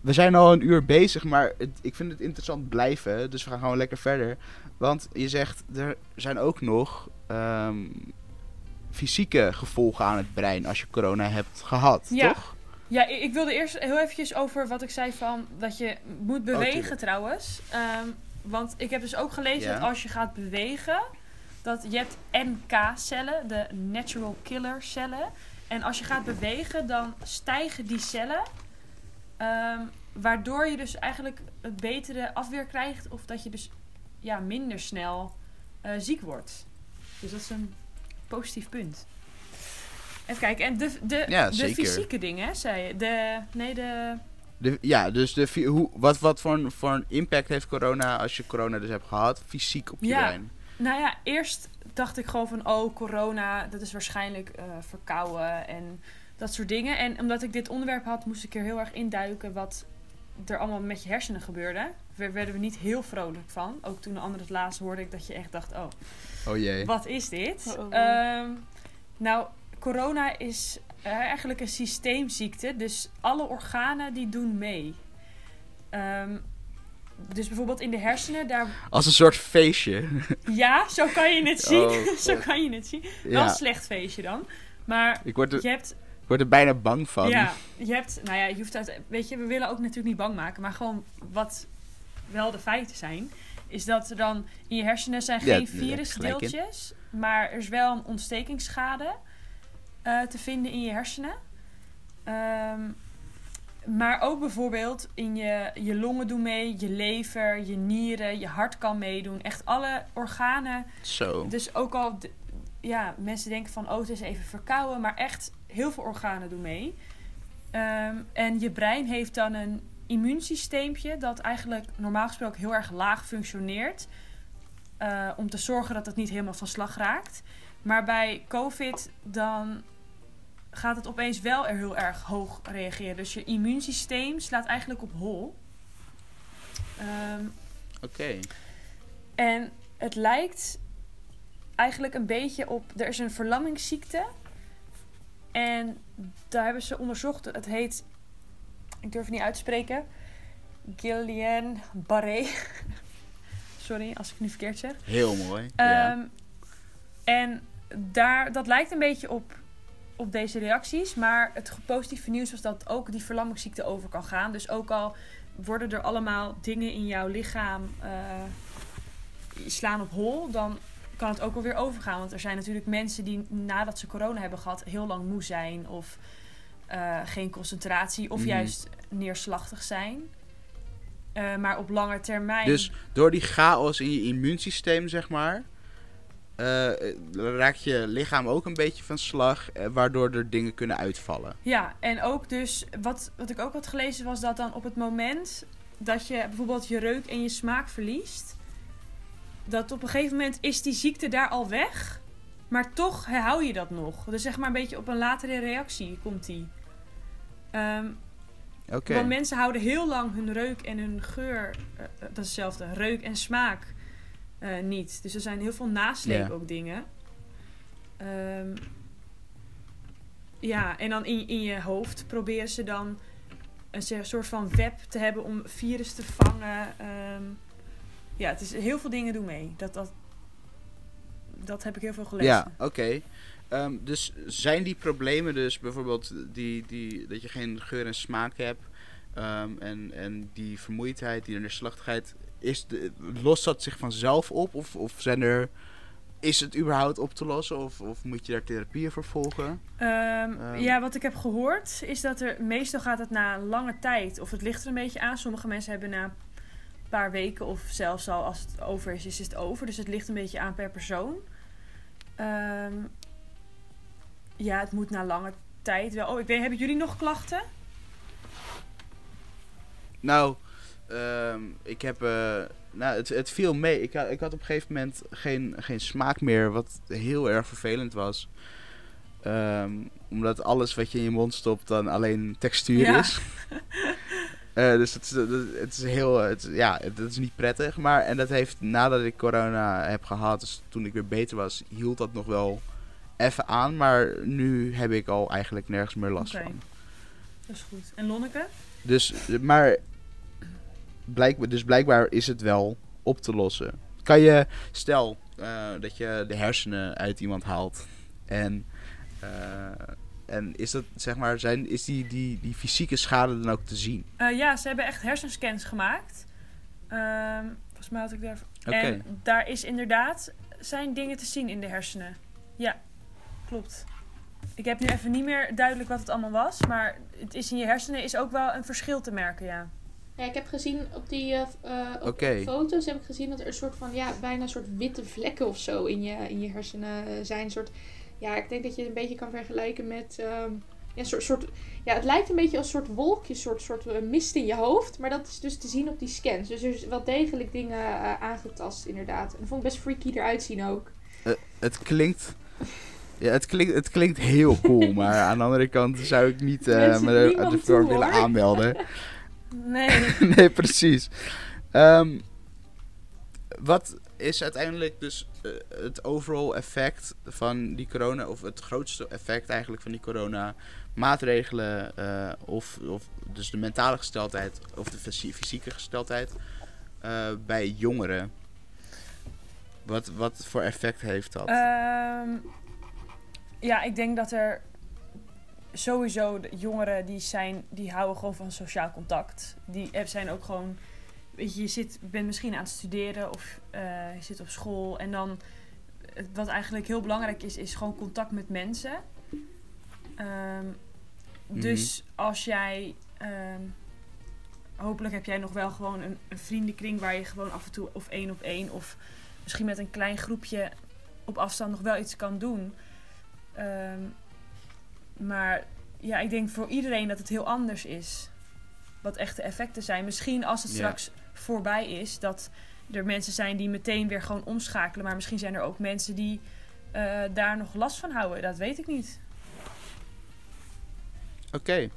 we zijn al een uur bezig, maar het- ik vind het interessant blijven. Dus we gaan gewoon lekker verder. Want je zegt, er zijn ook nog ehm, fysieke gevolgen aan het brein als je corona hebt gehad, Ja. toch? Ja, ik ik wilde eerst heel eventjes over wat ik zei van dat je moet bewegen tuurlijk. trouwens. Ehm, want ik heb dus ook gelezen Ja. dat als je gaat bewegen, dat je hebt NK-cellen, de natural killer cellen. En als je gaat bewegen, dan stijgen die cellen. ehm, waardoor je dus eigenlijk een betere afweer krijgt. Of dat je dus ja, minder snel eh, ziek wordt. Dus dat is een positief punt. Even kijken. En de, de, Ja, de fysieke dingen, zei je. De, nee, de... De, ja, dus de, hoe, wat, wat voor, een, voor een impact heeft corona als je corona dus hebt gehad, fysiek op je Ja. brein? Nou ja, eerst dacht ik gewoon van... Oh, corona, dat is waarschijnlijk eh, verkouden en dat soort dingen. En omdat ik dit onderwerp had, moest ik er heel erg induiken... wat er allemaal met je hersenen gebeurde. Daar werden we niet heel vrolijk van. Ook toen de anderen het laatst hoorde ik dat je echt dacht... Oh, Oh jee. Wat is dit? Oh, oh. Ehm, nou, corona is eigenlijk een systeemziekte. Dus alle organen die doen mee. Ehm, dus bijvoorbeeld in de hersenen, daar... Als een soort feestje. [laughs] Ja, zo kan je het zien. Oh, [laughs] zo kan je het zien. Wel een ja, slecht feestje dan. Maar ik word, er, je hebt... ik word er bijna bang van. Ja, je hebt... Nou ja, je hoeft uit... Weet je, we willen ook natuurlijk niet bang maken. Maar gewoon wat wel de feiten zijn... Is dat er dan in je hersenen zijn Ja, geen je virusdeeltjes. Maar er is wel een ontstekingsschade eh, te vinden in je hersenen. Ehm, maar ook bijvoorbeeld in je, je longen doen mee, je lever, je nieren, je hart kan meedoen. Echt alle organen. Zo. Dus ook al, ja, mensen denken van, oh, het is even verkouden. Maar echt, heel veel organen doen mee. Ehm, en je brein heeft dan een immuunsysteempje dat eigenlijk normaal gesproken heel erg laag functioneert. eh, om te zorgen dat het niet helemaal van slag raakt. Maar bij COVID dan gaat het opeens wel er heel erg hoog reageren. Dus je immuunsysteem slaat eigenlijk op hol. Ehm, Oké. en het lijkt eigenlijk een beetje op. Er is een verlammingsziekte. En daar hebben ze onderzocht. Het heet. Ik durf het niet uit te spreken. Guillain-Barré. [laughs] Sorry als ik het nu verkeerd zeg. Heel mooi. ja. Ehm, en daar, dat lijkt een beetje op, op deze reacties. Maar het positieve nieuws was dat ook die verlammingsziekte over kan gaan. Dus ook al worden er allemaal dingen in jouw lichaam eh, slaan op hol, dan kan het ook wel weer overgaan. Want er zijn natuurlijk mensen die nadat ze corona hebben gehad heel lang moe zijn. Of eh, geen concentratie. Of Mhm. juist neerslachtig zijn. Eh, maar op lange termijn... Dus door die chaos in je immuunsysteem, zeg maar, eh, raakt je lichaam ook een beetje van slag, eh, waardoor er dingen kunnen uitvallen. Ja, en ook dus, wat, wat ik ook had gelezen was dat dan op het moment dat je bijvoorbeeld je reuk en je smaak verliest, dat op een gegeven moment is die ziekte daar al weg, maar toch herhaal je dat nog. Dus zeg maar een beetje op een latere reactie komt die. Oké. Want mensen houden heel lang hun reuk en hun geur, eh, eh, dat is hetzelfde, reuk en smaak eh, niet. Dus er zijn heel veel nasleep ook dingen. Ehm, ja, en dan in, in je hoofd proberen ze dan een soort van web te hebben om virus te vangen. Ehm, ja, het is heel veel dingen doen mee. Dat, dat, dat heb ik heel veel gelezen. Ja, oké. Ehm, dus zijn die problemen dus bijvoorbeeld die, die, dat je geen geur en smaak hebt en, en die vermoeidheid, die neerslachtigheid, is de, lost dat zich vanzelf op of, of zijn er, is het überhaupt op te lossen of, of moet je daar therapieën voor volgen? Ehm, Ehm. ja, wat ik heb gehoord is dat er meestal gaat het na lange tijd, of het ligt er een beetje aan. Sommige mensen hebben na een paar weken of zelfs al als het over is, is het over. Dus het ligt een beetje aan per persoon. Ehm, ja, het moet na lange tijd wel. Oh, ik weet, hebben jullie nog klachten? Nou, ehm, ik heb. eh, nou, het, het viel mee. Ik, had- ik had op een gegeven moment geen, geen smaak meer, wat heel erg vervelend was. Ehm, omdat alles wat je in je mond stopt dan alleen textuur Ja. is. [laughs] Eh, dus het is, dat- het is heel. Het, ja, het is niet prettig. Maar en dat heeft nadat ik corona heb gehad, dus toen ik weer beter was, hield dat nog wel even aan. Maar nu heb ik al eigenlijk nergens meer last van. Dat is goed. En Lonneke? Dus, maar blijkbaar, dus blijkbaar is het wel op te lossen. Kan je, stel eh, dat je de hersenen uit iemand haalt en, eh, en is dat zeg maar, zijn, is die, die, die fysieke schade dan ook te zien? Eh, ja, ze hebben echt hersenscans gemaakt. Ehm, volgens mij had ik daar. En daar is inderdaad zijn dingen te zien in de hersenen. Ja, klopt. Ik heb nu even niet meer duidelijk wat het allemaal was, maar het is in je hersenen is ook wel een verschil te merken, ja. Ja, ik heb gezien op die eh, eh, op foto's heb ik gezien dat er een soort van ja, bijna een soort witte vlekken of zo in je, in je hersenen eh, zijn. Een soort, ja, ik denk dat je het een beetje kan vergelijken met ja, een soort, soort, ja, het lijkt een beetje als een soort wolkje, een soort, soort mist in je hoofd. Maar dat is dus te zien op die scans. Dus er is wel degelijk dingen aangetast, inderdaad. En dat vond ik best freaky eruit zien ook. Het klinkt, ja, het klinkt, het klinkt heel cool, [laughs] maar aan de andere kant zou ik niet Wens me er ervoor willen aanmelden. [laughs] Nee. [laughs] nee, precies. Ehm, wat is uiteindelijk dus. eh, het overall effect van die corona, of het grootste effect eigenlijk van die corona maatregelen, uh, of, of dus de mentale gesteldheid of de fysieke gesteldheid uh, bij jongeren? Wat, wat voor effect heeft dat? Um, ja, ik denk dat er sowieso de jongeren die zijn, die houden gewoon van sociaal contact. Die zijn ook gewoon, weet je, je zit, bent misschien aan het studeren of uh, je zit op school en dan, wat eigenlijk heel belangrijk is, is gewoon contact met mensen. Um, Dus als jij, um, hopelijk heb jij nog wel gewoon een, een vriendenkring waar je gewoon af en toe of één op één of misschien met een klein groepje op afstand nog wel iets kan doen. Um, maar ja, ik denk voor iedereen dat het heel anders is. Wat echte effecten zijn. Misschien als het straks voorbij is, dat er mensen zijn die meteen weer gewoon omschakelen. Maar misschien zijn er ook mensen die uh, daar nog last van houden. Dat weet ik niet. Oké. Okay.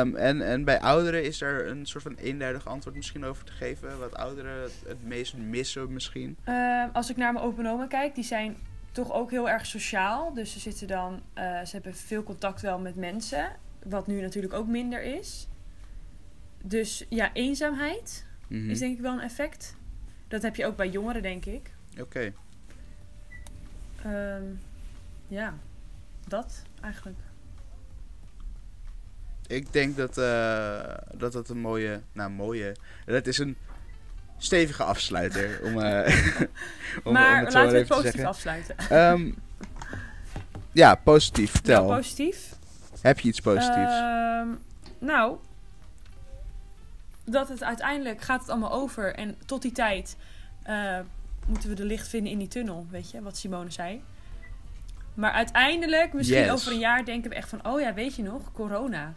Um, en, en bij ouderen is er een soort van eenduidig antwoord misschien over te geven? Wat ouderen het, het meest missen misschien? Uh, als ik naar mijn open oma kijk, die zijn toch ook heel erg sociaal. Dus ze zitten dan, uh, ze hebben veel contact wel met mensen. Wat nu natuurlijk ook minder is. Dus ja, eenzaamheid mm -hmm. is denk ik wel een effect. Dat heb je ook bij jongeren, denk ik. Oké. Okay. Um, ja, dat eigenlijk. Ik denk dat, uh, dat dat een mooie, nou mooie, dat is een stevige afsluiter. om, [laughs] uh, om, maar om het laten we positief afsluiten. Um, ja, positief. Vertel. Ja, positief. Heb je iets positiefs? Um, nou, dat het uiteindelijk gaat het allemaal over. En tot die tijd uh, moeten we de licht vinden in die tunnel. Weet je, wat Simone zei. Maar uiteindelijk, misschien yes. over een jaar, denken we echt van... Oh ja, weet je nog, corona.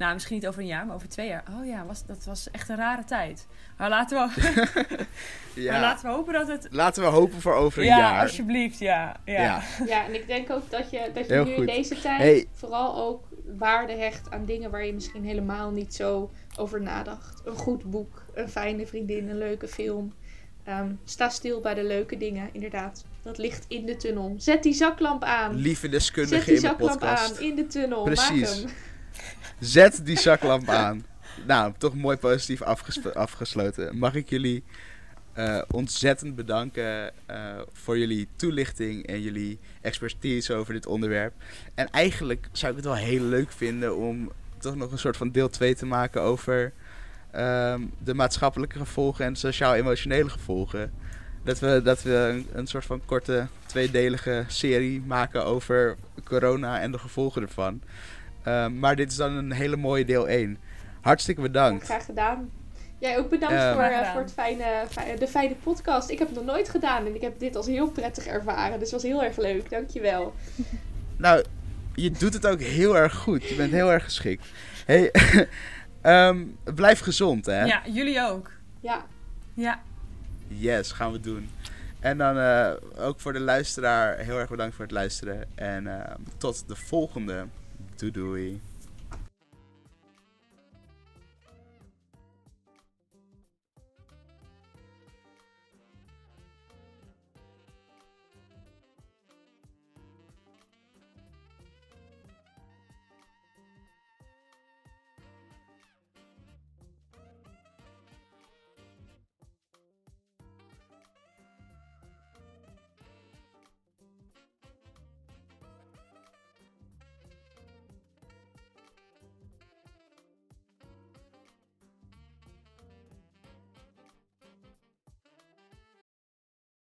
Nou, misschien niet over een jaar, maar over twee jaar. Oh ja, was, dat was echt een rare tijd. Maar laten we, [laughs] ja. maar laten we hopen dat het... Laten we hopen voor over een ja, jaar. Ja, alsjeblieft, ja. ja. Ja. ja, en ik denk ook dat je, dat je nu goed. in deze tijd hey. vooral ook waarde hecht aan dingen waar je misschien helemaal niet zo over nadacht. Een goed boek, een fijne vriendin, een leuke film. Um, sta stil bij de leuke dingen, inderdaad. Dat ligt in de tunnel. Zet die zaklamp aan. Lieve deskundige in de podcast. Zet die zaklamp aan in de tunnel. Precies. Maak hem. Zet die zaklamp aan. Nou, toch mooi positief afges afgesloten. Mag ik jullie uh, ontzettend bedanken uh, voor jullie toelichting en jullie expertise over dit onderwerp. En eigenlijk zou ik het wel heel leuk vinden om toch nog een soort van deel 2 te maken over um, de maatschappelijke gevolgen en sociaal-emotionele gevolgen. Dat we, dat we een, soort van korte tweedelige serie maken over corona en de gevolgen ervan. Um, maar dit is dan een hele mooie deel 1. Hartstikke bedankt. Ja, graag gedaan. Jij ook bedankt um, voor, uh, voor het fijne, fijne, de fijne podcast. Ik heb het nog nooit gedaan en ik heb dit als heel prettig ervaren. Dus het was heel erg leuk. Dankjewel. [laughs] Nou, je doet het ook heel erg goed. Je bent heel erg geschikt. Hey, um, [laughs] blijf gezond, hè? Ja, jullie ook. Ja. Ja. Yes, gaan we doen. En dan uh, ook voor de luisteraar heel erg bedankt voor het luisteren. En uh, tot de volgende. Doei doei.